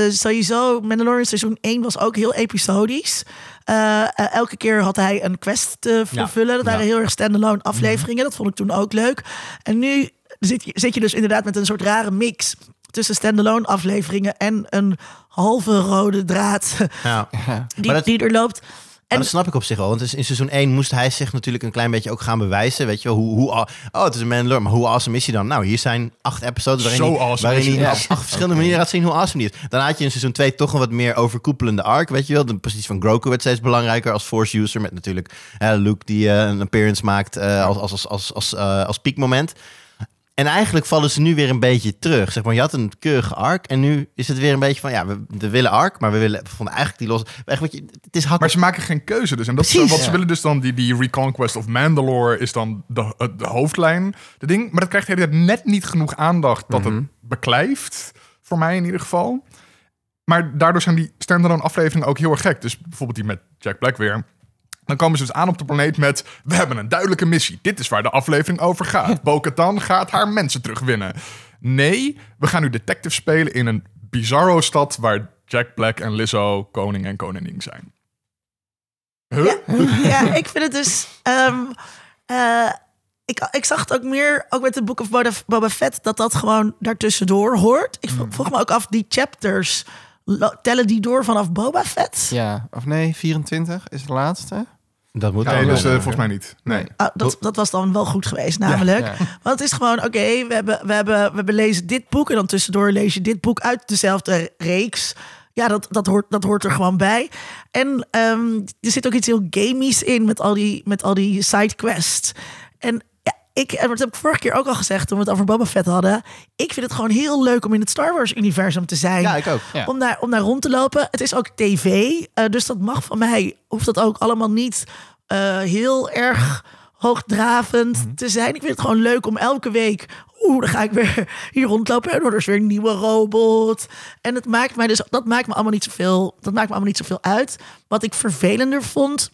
sowieso, Mandalorian seizoen 1 was ook heel episodisch. Eh, eh, elke keer had hij een quest te vervullen. Dat waren Ja. heel erg standalone afleveringen. Dat vond ik toen ook leuk. En nu zit je, zit je dus inderdaad met een soort rare mix tussen standalone afleveringen en een halve rode draad Ja. [LAUGHS] die, dat- die er loopt. En dat snap ik op zich wel. Want dus in seizoen 1 moest hij zich natuurlijk een klein beetje ook gaan bewijzen. Weet je wel, hoe, hoe, oh, het is een Mandalorian, maar hoe awesome is hij dan? Nou, hier zijn acht episodes waarin Zo hij, awesome waarin hij hij. op acht verschillende manieren laat zien hoe awesome die is. Dan had je in seizoen 2 toch een wat meer overkoepelende arc, weet je wel. De positie van Grogu werd steeds belangrijker als force user. Met natuurlijk hè, Luke die eh, een appearance maakt eh, als, als, als, als, als, eh, als piekmoment. En eigenlijk vallen ze nu weer een beetje terug. Zeg maar, je had een keurige arc en nu is het weer een beetje van... ja, we, we willen arc, maar we willen we vonden eigenlijk die los... Echt, wat je, het is hak Maar ze maken geen keuze dus. En dat is Precies. wat ze willen dus dan, die, die Reconquest of Mandalore is dan de, de hoofdlijn. De ding, maar dat krijgt de hele tijd net niet genoeg aandacht dat het beklijft. Voor mij in ieder geval. Maar daardoor zijn die standalone afleveringen ook heel erg gek. Dus bijvoorbeeld die met Jack Black weer. Dan komen ze dus aan op de planeet met... We hebben een duidelijke missie. Dit is waar de aflevering over gaat. [LAUGHS] Bo-Katan gaat haar mensen terugwinnen. Nee, we gaan nu detective spelen in een bizarro stad... waar Jack Black en Lizzo koning en koningin zijn. Huh? ja, [LAUGHS] ik vind het dus. ehm, eh, ik, ik zag het ook meer, ook met de Book of Boba, Boba Fett, dat dat gewoon daartussendoor hoort. Ik vro- vroeg me ook af, die chapters, tellen die door vanaf Boba Fett? Ja, of nee, 24 is de laatste. Dat moet Nee, wel. dus eh, Ja. volgens mij niet. Nee. Ah, dat, dat was dan wel goed geweest, namelijk. Ja. Want het is gewoon, oké, we, hebben, we, hebben, we hebben lezen dit boek... en dan tussendoor lees je dit boek uit dezelfde reeks. Ja, dat, dat, hoort, dat hoort er gewoon bij. En ehm, er zit ook iets heel gamies in met al die, met al die sidequests. En ja, ik, en dat heb ik vorige keer ook al gezegd toen we het over Boba Fett hadden. Ik vind het gewoon heel leuk om in het Star Wars-universum te zijn Ja, ik ook. Ja. om, daar, om daar rond te lopen. Het is ook tv, eh, dus dat mag van mij. Hoeft dat ook allemaal niet eh, heel erg hoogdravend te zijn. Ik vind het gewoon leuk om elke week... Oeh, dan ga ik weer [LAUGHS] hier rondlopen. En er is weer een nieuwe robot. En het maakt mij dus, dat maakt me allemaal niet zoveel, dat maakt me allemaal niet zoveel uit. Wat ik vervelender vond,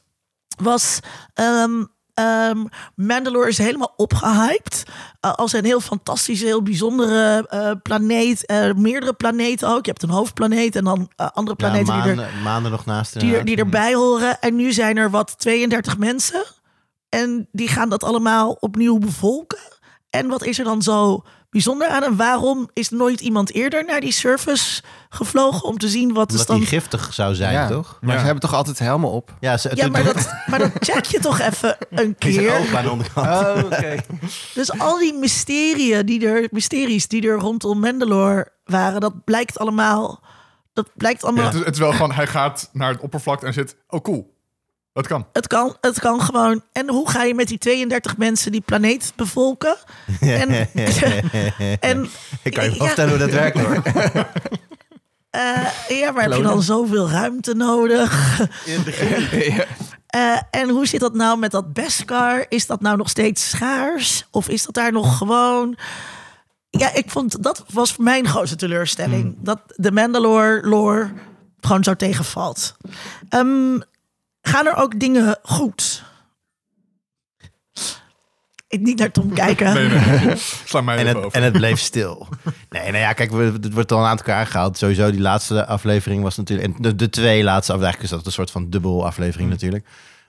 was... ehm, ehm, Mandalore is helemaal opgehyped. eh, als een heel fantastische, heel bijzondere eh, planeet. Eh, meerdere planeten ook. Je hebt een hoofdplaneet en dan andere Ja, planeten die, er, maanden, nog naast. die, er- erbij horen. En nu zijn er wat 32 mensen. En die gaan dat allemaal opnieuw bevolken. En wat is er dan zo bijzonder aan? En waarom is nooit iemand eerder naar die service gevlogen om te zien wat is Omdat dan die giftig zou zijn, ja. toch? Maar Ja. ze hebben toch altijd helmen op? Ja, ze, Ja, maar [LAUGHS] dat, maar dat check je toch even een keer. aan de onderkant. Oh, oké. Dus al die mysterieën die er, mysteries die er rondom Mandalore waren, dat blijkt allemaal. Dat blijkt Ja, allemaal. het, is, het is wel gewoon, hij gaat naar het oppervlak en zit... Oh, cool. Dat kan. Het kan, het kan gewoon. En hoe ga je met die 32 mensen die planeet bevolken? [LAUGHS] En, [LAUGHS] en Ik kan je ja, wel vertellen hoe dat werkt hoor. [LAUGHS] eh, ja, maar heb je dan zoveel ruimte nodig? Eh, en hoe zit dat nou met dat Beskar? Is dat nou nog steeds schaars? Of is dat daar nog gewoon... Ja, ik vond dat was mijn grootste teleurstelling. Dat de Mandalore lore gewoon zo tegenvalt. Ehm, gaan er ook dingen goed? Ik niet naar Tom [LAUGHS] kijken. Nee, nee. Sla mij En even het, over. en het bleef stil. [LAUGHS] Nee, nou ja, kijk, we- het wordt al een aantal keer aangehaald. Sowieso, die laatste aflevering was natuurlijk... En de, de twee laatste afleveringen, is dat een soort van dubbel aflevering Mm. natuurlijk.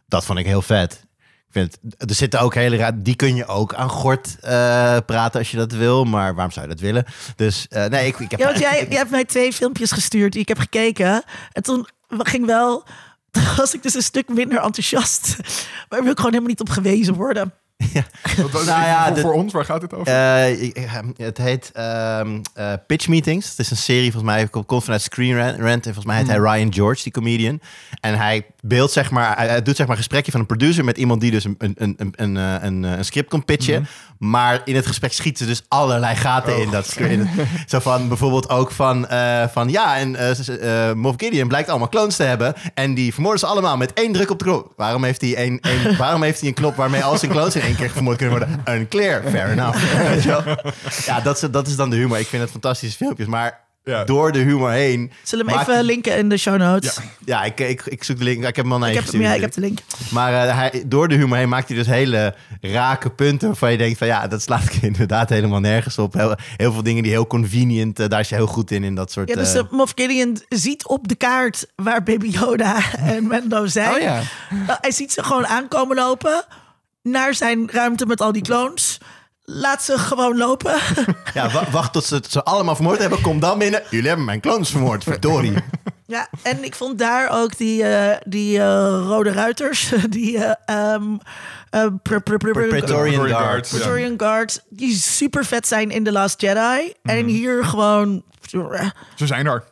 Dat vond ik heel vet. Ik vind het, er zitten ook hele raar... Die kun je ook aan gort eh, praten als je dat wil. Maar waarom zou je dat willen? Dus eh, nee, ik, ik heb... Ja, want jij, [LAUGHS] jij hebt mij twee filmpjes gestuurd die ik heb gekeken. En toen ging wel... [LAUGHS] Toen was ik dus een stuk minder enthousiast. Maar ik wil gewoon helemaal niet op gewezen worden. [LAUGHS] Wat- wat- Nou ja, voor, de- voor ons, waar gaat het over? Eh, ik- eh, het heet ehm, eh, Pitch Meetings. Het is een serie, volgens mij, komt vanuit Screen Rant. En volgens mij heet hij Ryan George, die comedian. En hij beeldt, zeg maar, hij, doet zeg maar een gesprekje van een producer met iemand die dus een, een, een, een, een, eh, een, een script komt pitchen. Maar in het gesprek schieten ze dus allerlei gaten in dat script. Zo van bijvoorbeeld ook van, eh, van ja, en eh, Moff Gideon blijkt allemaal clones te hebben. En die vermoorden ze allemaal met één druk op de knop. Waarom heeft hij, een, een, [LAUGHS] waarom heeft hij een knop waarmee al zijn clones in één keer vermoord kunnen worden? Unclear, fair enough. [LAUGHS] Ja, dat is, dat is dan de humor. Ik vind het fantastische filmpjes. Maar Ja. door de humor heen... Zullen we hem even linken in de show notes? Ja, ik, ik, ik zoek de link. Ik heb hem al naar ik, je heb, hem- gestuurd. ja, ik heb de link. Maar eh, hij, door de humor heen maakt hij dus hele rake punten waarvan je denkt van ja, dat slaat [LAUGHS] inderdaad helemaal nergens op. Heel, heel veel dingen die heel convenient, eh, daar is hij heel goed in, in dat soort... Ja, dus eh, Moff Gideon ziet op de kaart waar Baby Yoda [LAUGHS] en Mendo zijn. Oh ja. Hij ziet ze gewoon aankomen lopen naar zijn ruimte met al die clones. Laat ze gewoon lopen. [LAUGHS] ja, wa- wacht tot ze het ze allemaal vermoord hebben, kom dan binnen. Jullie hebben mijn clones vermoord, verdorie. [LAUGHS] ja, en ik vond daar ook die, eh, die eh, rode ruiters, [LAUGHS] die eh, ehm, eh, pre- pre- pre- pre- Praetorian Guard, Guard. ja. Praetorian Guard, die super vet zijn in The Last Jedi. Mhm. En hier gewoon, Ze zijn er.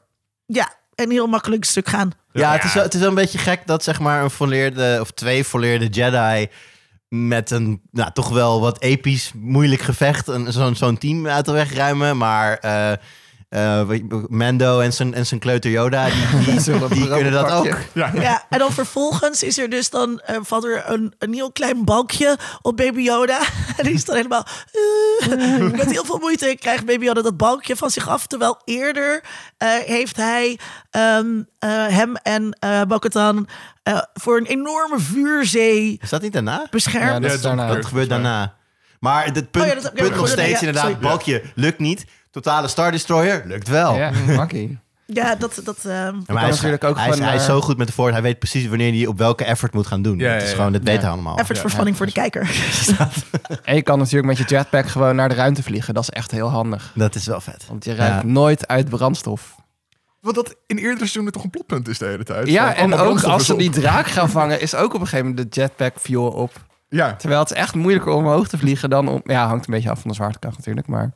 ja, een heel makkelijk stuk gaan. Ja, het is, wel- het is wel een beetje gek dat zeg maar een volleerde, of twee volleerde Jedi met een nou, toch wel wat episch moeilijk gevecht zo'n zo'n team uit de weg ruimen. Maar eh, eh, Mando en zijn, en zijn kleuter Yoda, die, die, [LAUGHS] kunnen dat ook. Ja. Ja, en dan vervolgens is er dus dan eh, valt er een, een heel klein balkje op Baby Yoda. [LAUGHS] En die is dan helemaal eh, met heel veel moeite krijgt Baby Yoda dat balkje van zich af. Terwijl eerder eh, heeft hij ehm, eh, hem en eh Bo-Katan, eh, voor een enorme vuurzee Is dat niet daarna? beschermd. Ja, dat is daarna. Dat gebeurt daarna. Maar het punt, Oh ja, dat- ja, punt nog steeds ja, inderdaad, sorry. balkje lukt niet. Totale Star Destroyer lukt wel. Ja, [LAUGHS] makkie. Ja, dat... dat Ja, kan maar hij, is, natuurlijk ook hij, is, gewoon hij is naar- zo goed met de Ford. Hij weet precies wanneer hij op welke effort moet gaan doen. Ja, ja, is ja. gewoon, dat weten Ja. we allemaal. effort voor de kijker. [LAUGHS] [LAUGHS] En je kan natuurlijk met je jetpack gewoon naar de ruimte vliegen. Dat is echt heel handig. Dat is wel vet. Want je ruikt Ja. nooit uit brandstof. Wat dat in eerdere seizoenen toch een plotpunt is de hele tijd. Ja, en ook als ze die draak gaan vangen, is ook op een gegeven moment de jetpack fuel op. Ja, Terwijl het is echt moeilijker om omhoog te vliegen dan om... Ja, hangt een beetje af van de zwaartekracht natuurlijk, maar...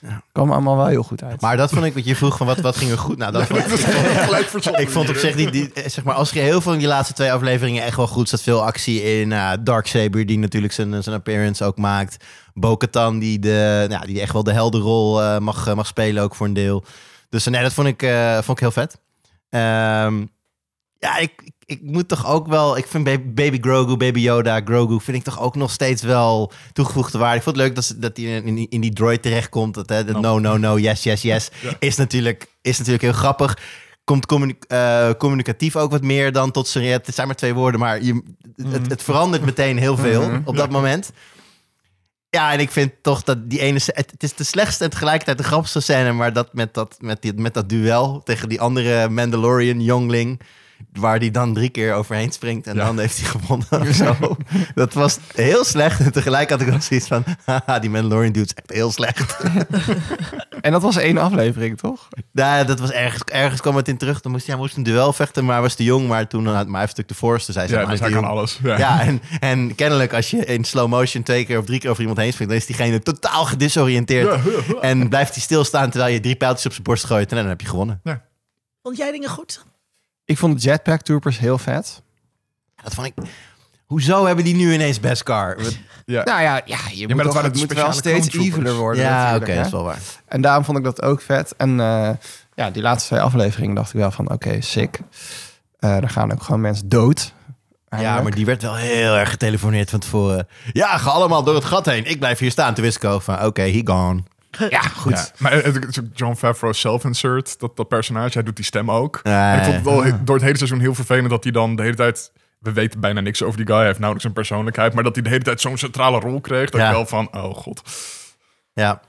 Ja. Kwam allemaal wel heel goed uit. Maar dat vond ik, wat je vroeg van wat, wat ging er goed. Nou, dat [LAUGHS] vond ik, verzonnen ik vond op zich die, die, eh, zeg maar, als heel veel in die laatste twee afleveringen echt wel goed. Zat veel actie in. Nou, Darksaber, die natuurlijk zijn, zijn appearance ook maakt. Bo-Katan, die, de, nou, die echt wel de heldenrol eh, mag, mag spelen, ook voor een deel. Dus nee, dat vond ik, eh, vond ik heel vet. Ehm, ja, ik, ik, ik moet toch ook wel... Ik vind Baby, Grogu, Baby Yoda, Grogu... vind ik toch ook nog steeds wel toegevoegde waarde. Ik vond het leuk dat, ze- dat hij in, die- in die droid terechtkomt. Dat, hè, dat no, no, no, yes, yes, yes. Ja. Is, natuurlijk, is natuurlijk heel grappig. Komt communi- eh, communicatief ook wat meer dan tot zijn... Het zijn maar twee woorden, maar je, het, het verandert meteen heel veel Mhm. op dat moment. Ja, en ik vind toch dat die ene... Het, het is de slechtste en tegelijkertijd de grappigste scène... maar dat met dat, met die, met dat duel tegen die andere Mandalorian jongling... waar die dan drie keer overheen springt en Ja. dan heeft hij gewonnen. of [LAUGHS] Zo. Dat was heel slecht. En tegelijk had ik wel zoiets van... [LAUGHS] haha, die Mandalorian dude is echt heel slecht. [LAUGHS] En dat was één aflevering, toch? Nou, dat was ergens, ergens kwam het in terug. Dan moest hij, hij moest een duel vechten, maar hij was te jong. Maar toen had maar hij heeft natuurlijk de Force, hij zei... Ja, maar dus hij hij kan alles. Ja. Ja, en, en kennelijk als je in slow motion twee keer of drie keer over iemand heen springt... dan is diegene totaal gedisoriënteerd. En blijft hij stilstaan terwijl je drie pijltjes op zijn borst gooit. En dan heb je gewonnen. Vond jij dingen goed? Ik vond de jetpack troopers heel vet. Dat vond ik... Hoezo hebben die nu ineens Beskar? [LAUGHS] Ja. Nou ja, ja je moet, maar dat toch- waren het moet wel speciale steeds eviler worden. Ja, oké, dat is wel waar. En daarom vond ik dat ook vet. En eh, ja, die laatste twee afleveringen dacht ik wel van, oké, sick. Eh er gaan ook gewoon mensen dood. Ja, maar die werd wel heel erg getelefoneerd van tevoren. Ja, ga allemaal door het gat heen. Ik blijf hier staan. Toen wist ik ook van, oké, he gone. Ja, goed. Ja, maar ook John Favreau self-insert, dat, dat personage, hij doet die stem ook. Ja, en ik vond het wel he- door het hele seizoen heel vervelend dat hij dan de hele tijd... We weten bijna niks over die guy, hij heeft nauwelijks een persoonlijkheid. Maar dat hij de hele tijd zo'n centrale rol kreeg, dat Ja. ik wel van, oh god. Ja,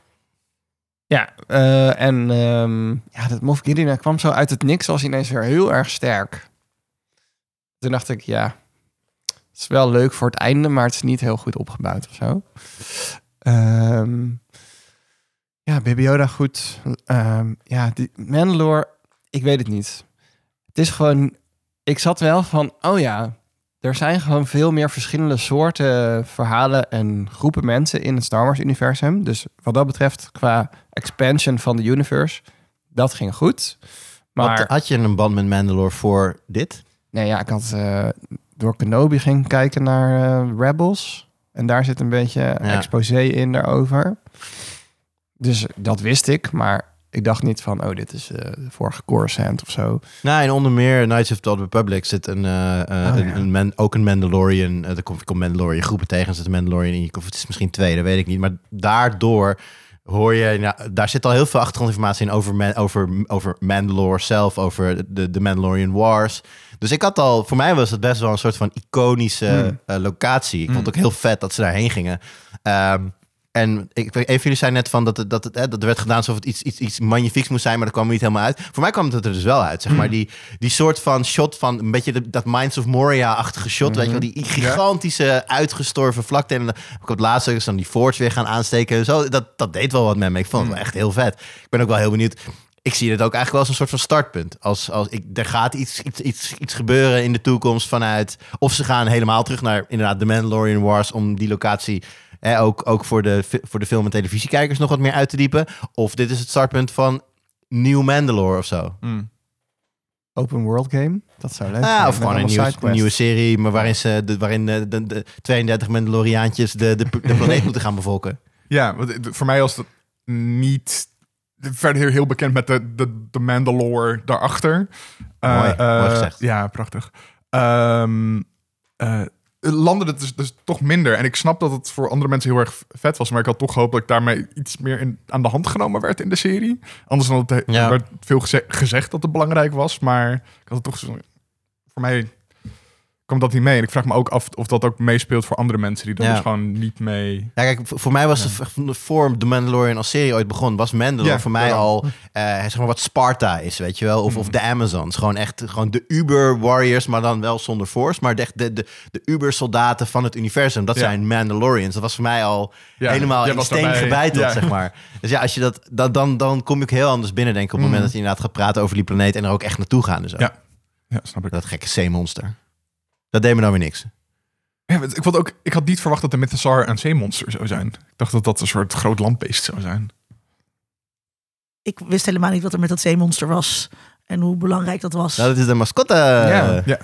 Ja, eh, en ehm, ja, dat Moff Gideon kwam zo uit het niks, was ineens weer heel erg sterk. Toen dacht ik, ja, het is wel leuk voor het einde, maar het is niet heel goed opgebouwd of zo. Ehm, ja, Baby Yoda goed. Ehm, ja, die Mandalore, ik weet het niet. Het is gewoon, ik zat wel van, oh ja, er zijn gewoon veel meer verschillende soorten verhalen en groepen mensen in het Star Wars universum. Dus wat dat betreft, qua expansion van de universe, dat ging goed. Maar Had, had je een band met Mandalore voor dit? nee, ja, ik had eh, door Kenobi ging kijken naar eh, Rebels. En daar zit een beetje exposé in daarover. Dus dat wist ik, maar ik dacht niet van, oh, dit is eh, de vorige Coruscant of zo. Nou, en onder meer Knights of the Republic zit een, eh, eh, Oh, een, ja. een man, ook een Mandalorian. er komt, komt Mandalorian groepen tegen, zit een Mandalorian in. Of het is misschien twee, dat weet ik niet. Maar daardoor hoor je, nou, daar zit al heel veel achtergrondinformatie in over, Man- over, over Mandalore zelf, over de, de Mandalorian Wars. Dus ik had al, voor mij was het best wel een soort van iconische Hmm. locatie. Ik vond het ook heel vet dat ze daarheen gingen. Ehm, en ik, een van jullie zei net van dat, het, dat, het, hè, dat er werd gedaan alsof het iets, iets, iets magnifieks moest zijn, maar dat kwam er niet helemaal uit. Voor mij kwam het er dus wel uit, zeg maar. Die, die soort van shot van een beetje de- dat Minds of Moria-achtige shot, weet je wel. Die gigantische uitgestorven vlakte. En dan heb ik het laatste dus dan die forge weer gaan aansteken. Zo, dat, dat deed wel wat met me. Ik vond het wel echt heel vet. Ik ben ook wel heel benieuwd. Ik zie het ook eigenlijk wel als een soort van startpunt. Als, als ik, er gaat iets, iets, iets, iets gebeuren in de toekomst vanuit... Of ze gaan helemaal terug naar inderdaad de Mandalorian Wars... om die locatie hè, ook, ook voor, de, voor de film- en televisiekijkers nog wat meer uit te diepen. Of dit is het startpunt van Nieuw Mandalore of zo. Mm. Open world game, dat zou leuk Ah, zijn. of met gewoon een nieuwe, nieuwe serie, maar waarin, ze, de, waarin de, de, de 32 Mandaloriaantjes de, de, de planeet [LAUGHS] moeten gaan bevolken. Ja, want voor mij was het niet verder heel, heel bekend met de, de, de Mandalore daarachter. Eh, Mooi, eh, mooi gezegd. Ja, prachtig. Ehm eh, landde het dus, dus toch minder. En ik snap dat het voor andere mensen heel erg vet was. Maar ik had toch gehoopt dat ik daarmee iets meer in, aan de hand genomen werd in de serie. Anders dan het, Ja. werd veel geze- gezegd dat het belangrijk was. Maar ik had het toch. Voor mij kwam dat niet mee. En ik vraag me ook af of dat ook meespeelt voor andere mensen die dan Ja. dus gewoon niet mee... Ja, kijk, voor mij was het v- voor de Mandalorian als serie ooit begon, was Mandalore Ja, voor mij al eh, zeg maar wat Sparta is, weet je wel, of, of Mhm. de Amazons, gewoon echt gewoon de Uber Warriors, maar dan wel zonder Force, maar de, de, de, de Uber soldaten van het universum, dat zijn Mandalorians. Dat was voor mij al helemaal in steen daarbij. gebeiteld, Ja. zeg maar. Dus ja, als je dat, dan, dan, dan kom je ook heel anders binnen, denk ik, op het moment Mhm. dat je inderdaad gaat praten over die planeet en er ook echt naartoe gaan en zo. Ja. Ja, snap ik. Dat gekke zeemonster. Dat deed me nou weer niks. Ja, ik, vond ook, ik had niet verwacht dat de Mythosaur een zeemonster zou zijn. Ik dacht dat dat een soort groot landbeest zou zijn. Ik wist helemaal niet wat er met dat zeemonster was. En hoe belangrijk dat was. Nou, dat is de mascotte. Ja. Ja,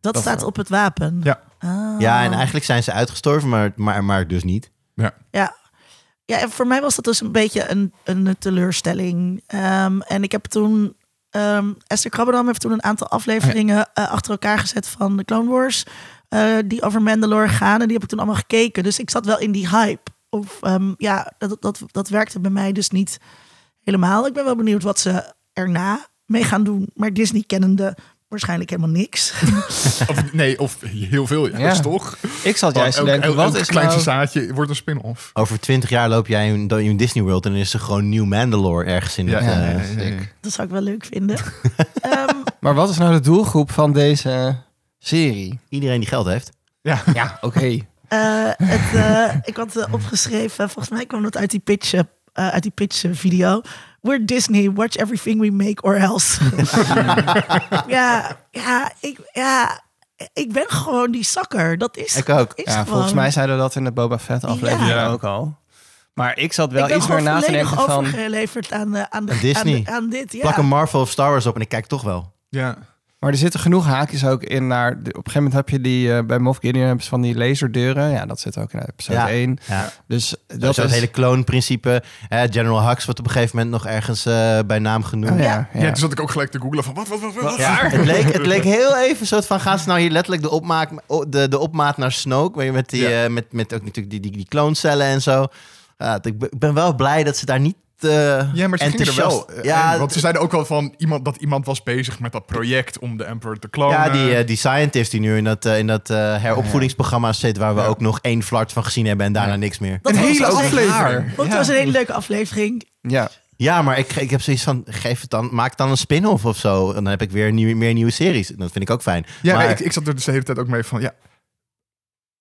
dat dat staat op het wapen. Ja. Ah. Ja, en eigenlijk zijn ze uitgestorven, maar, maar, maar dus niet. Ja. ja, en voor mij was dat dus een beetje een, een teleurstelling. Ehm, en ik heb toen... ehm, Esther Krabbedam heeft toen een aantal afleveringen eh, achter elkaar gezet van de Clone Wars. eh, die over Mandalore gaan. En die heb ik toen allemaal gekeken. Dus ik zat wel in die hype. Of ehm, ja, dat, dat, dat werkte bij mij dus niet helemaal. Ik ben wel benieuwd wat ze erna mee gaan doen. Maar Disney kennende waarschijnlijk helemaal niks. [LAUGHS] of, nee, of heel veel juist, Ja. toch? Ik zat juist te Elk- denken, wat elk is kleinste nou... zaadje wordt een spin-off. Over twintig jaar loop jij in, in Disney World en dan is er gewoon nieuw Mandalore ergens in Ja, het... ja, eh, ja, ja, ja. sick. dat zou ik wel leuk vinden. [LAUGHS] Ehm, Maar wat is nou de doelgroep van deze serie? Iedereen die geld heeft. Ja. Ja, oké. Eh, het, eh, ik had opgeschreven, volgens mij kwam dat uit die pitch, eh, uit die pitch eh, video. We're Disney, watch everything we make or else. [LAUGHS] ja, ja, ik, ja, ik ben gewoon die zakker. Dat is, Ik ook. is Ja, gewoon- volgens mij zeiden we dat in de Boba Fett aflevering Ja. ook al. Maar ik zat wel ik iets meer na te denken van... overgeleverd aan, de, aan, de, Aan Disney. Aan, de- aan dit. Ja. Plak een Marvel of Star Wars op en ik kijk toch wel. Ja. Maar er zitten genoeg haakjes ook in naar... De, op een gegeven moment heb je die... eh, bij Moff Gideon hebben ze van die laserdeuren. Ja, dat zit ook in episode Ja. 1. Ja. Dus Dat dat is het hele clone-principe. Hè, General Hux wordt op een gegeven moment nog ergens eh, bij naam genoemd. Oh, ja, Ja, ja. toen zat ik ook gelijk te googlen van wat, wat, wat, wat? Ja, het, leek, het leek heel even soort van... gaan ze nou hier letterlijk de, opmaak, de, de opmaat naar Snoke... weet je, met, die, Ja. eh, met, met ook natuurlijk die, die, die klooncellen en zo. Ja, ik, ben, ik ben wel blij dat ze daar niet eh Ja, maar ze gingen er wel. Ja, Ja, want ze zeiden ook wel van iemand, dat iemand was bezig met dat project om de Emperor te klonen. ja die, eh, die scientist die nu in dat, eh, in dat eh, heropvoedingsprogramma zit... waar we Ja. ook nog één flart van gezien hebben en daarna niks meer. Dat een hele aflevering. raar. Want het Ja. was een hele leuke aflevering. ja. Ja, maar ik, ik heb zoiets van, geef het dan, maak dan een spin-off of zo. En dan heb ik weer nieuw, meer nieuwe series. Dat vind ik ook fijn. Ja, maar, nee, ik, ik zat er dus de hele tijd ook mee van, ja,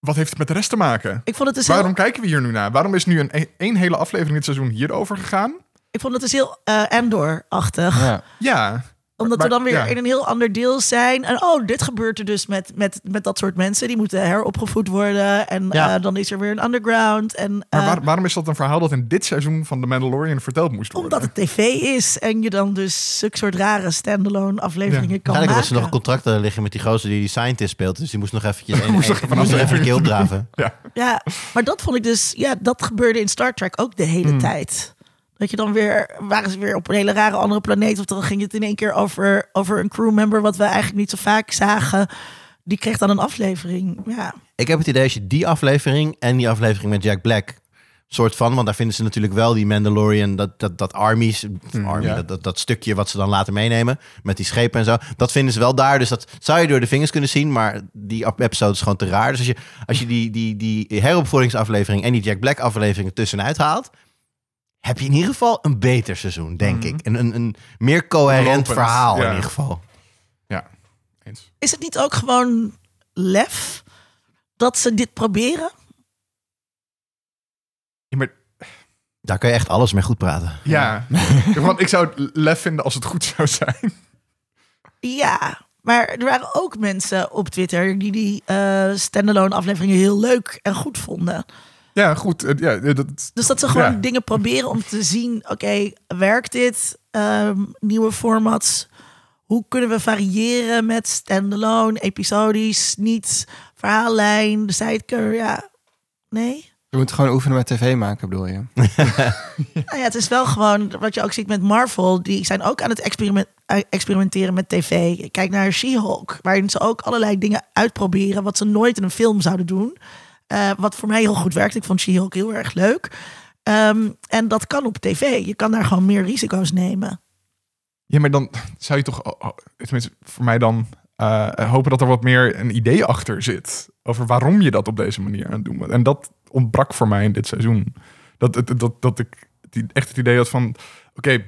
wat heeft het met de rest te maken? Ik vond het dus Waarom heel, kijken we hier nu naar? Waarom is nu een één hele aflevering dit seizoen hierover gegaan? ik vond het dus heel eh Endor-achtig. ja. Ja, Omdat Maar- we dan weer ja. in een heel ander deel zijn. En oh, dit gebeurt er dus met, met, met dat soort mensen. Die moeten heropgevoed worden. En Ja. eh, dan is er weer een underground. En, maar eh, waar- waarom is dat een verhaal dat in dit seizoen van The Mandalorian verteld moest worden? omdat het tv is. En je dan dus zulke soort rare standalone afleveringen kan Eigenlijk was ze maken. nog contracten liggen met die gozer die die scientist speelt. Dus die moest nog eventjes [LAUGHS] een, Moest een- even moest nog een even de keel [LAUGHS] draven. Ja, Ja, maar dat vond ik dus... Ja, dat gebeurde in Star Trek ook de hele Hmm. tijd. Dat je dan weer... Waren ze weer op een hele rare andere planeet. Of dan ging het in één keer over, over een crewmember... wat we eigenlijk niet zo vaak zagen. Die kreeg dan een aflevering. Ja. Ik heb het idee als je die aflevering en die aflevering met Jack Black... soort van, want daar vinden ze natuurlijk wel die Mandalorian... dat, dat, dat armies, army, ja. dat, dat, dat stukje wat ze dan later meenemen... met die schepen en zo. Dat vinden ze wel daar, dus dat zou je door de vingers kunnen zien... maar die episode is gewoon te raar. Dus als je, als je die, die, die heropvoedingsaflevering... en die Jack Black aflevering tussenuit haalt... heb je in ieder geval een beter seizoen, denk ik. Een, een, een meer coherent Lopend, verhaal ja. in ieder geval. ja, eens. Is het niet ook gewoon lef dat ze dit proberen? Ja, maar, Daar kan je echt alles mee goed praten. ja. want ik zou het lef vinden als het goed zou zijn. Ja, maar er waren ook mensen op Twitter die die eh standalone afleveringen heel leuk en goed vonden. Ja, goed. eh, Ja, dat, Dus dat ze gewoon Ja. dingen proberen om te zien, oké, werkt dit? Ehm, nieuwe formats. Hoe kunnen we variëren met standalone, episodisch, niet, verhaallijn, de sidecar, ja. Nee? Je moet gewoon oefenen met tv maken, bedoel je? [LAUGHS] Nou ja, het is wel gewoon wat je ook ziet met Marvel. Die zijn ook aan het experiment, eh, experimenteren met tv. Kijk naar She-Hulk, waarin ze ook allerlei dingen uitproberen wat ze nooit in een film zouden doen. Eh, wat voor mij heel goed werkt. Ik vond She-Hulk heel erg leuk. Ehm, en dat kan op tv. Je kan daar gewoon meer risico's nemen. Ja, maar dan zou je toch, oh, oh, tenminste voor mij dan, eh, hopen dat er wat meer een idee achter zit. Over waarom je dat op deze manier aan het doen bent. En dat ontbrak voor mij in dit seizoen. Dat, dat, dat, ik echt het idee had van, oké,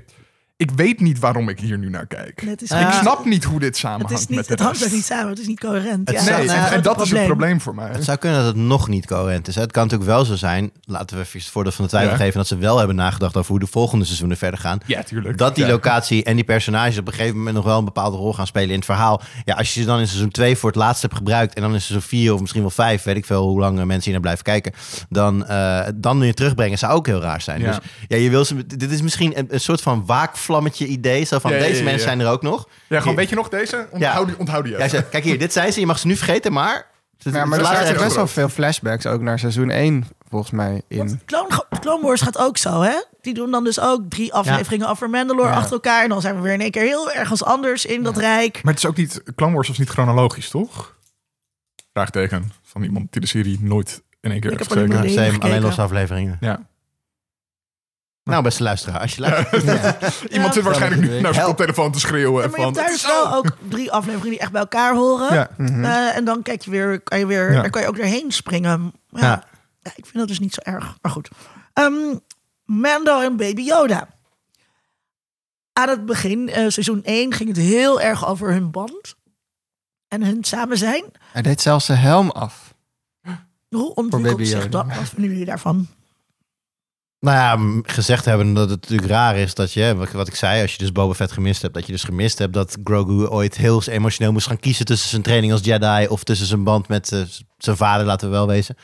ik weet niet waarom ik hier nu naar kijk. Het is ik gewoon- snap niet hoe dit Het, samenhangt is niet, met het de hangt er niet samen. Het is niet coherent. Het ja, zou- Nee, nou, en, en het dat is het probleem voor mij. Het zou kunnen dat het nog niet coherent is. Het kan natuurlijk wel zo zijn, laten we even het voordeel van de twijfel Ja. geven, dat ze wel hebben nagedacht over hoe de volgende seizoenen verder gaan. Ja, tuurlijk. Dat die Ja. locatie en die personages op een gegeven moment nog wel een bepaalde rol gaan spelen in het verhaal. Ja, als je ze dan in seizoen 2 voor het laatst hebt gebruikt en dan in seizoen 4 of misschien wel 5, weet ik veel hoe lang eh, mensen hier naar blijven kijken, dan, eh, dan weer terugbrengen zou ook heel raar zijn. Ja. Dus ja, je wil ze, dit is misschien een, een soort van waakvlammetje idee. Zo van Ja, ja, deze ja, ja. mensen zijn er ook nog. Ja, gewoon, weet je nog deze? Onthoud, die, onthoud die Ja, even. ze- kijk hier, dit zijn ze. Je mag ze nu vergeten, maar... Ja, maar er zaten even- best wel veel flashbacks ook naar seizoen 1, volgens mij, in. Clone, Clone Wars gaat ook zo, hè? Die doen dan dus ook drie afleveringen over Mandalore Ja. achter elkaar. En dan zijn we weer in één keer heel ergens anders in dat rijk. Maar het is ook niet, Clone Wars was niet chronologisch, toch? Vraagteken van iemand die de serie nooit in één keer Ik heeft heb gekeken. Ja, Alleen same, alleen gekeken. losse afleveringen. Ja. Nou, beste luisteraar, als je [LAUGHS] luistert... Iemand zit waarschijnlijk nu naar zijn Help. koptelefoon te schreeuwen. Ja, maar je van, hebt daar "Het dus is zo." wel ook drie afleveringen die echt bij elkaar horen. Ja. Eh, en dan kijk je weer, kan je weer, Ja. daar kan je ook doorheen springen. Ja. Ja. Ja, ik vind dat dus niet zo erg. Maar goed. Ehm, Mando en Baby Yoda. Aan het begin, eh, seizoen 1, ging het heel erg over hun band. En hun samen zijn. Hij deed zelfs zijn helm af. Hoe ontwikkelt zich dat? Wat vinden jullie daarvan? Nou ja, gezegd hebben dat het natuurlijk raar is dat je, wat- ik zei, als je dus Boba Fett gemist hebt, dat je dus gemist hebt dat Grogu ooit heel emotioneel moest gaan kiezen tussen zijn training als Jedi of tussen zijn band met eh, zijn vader, laten we wel wezen.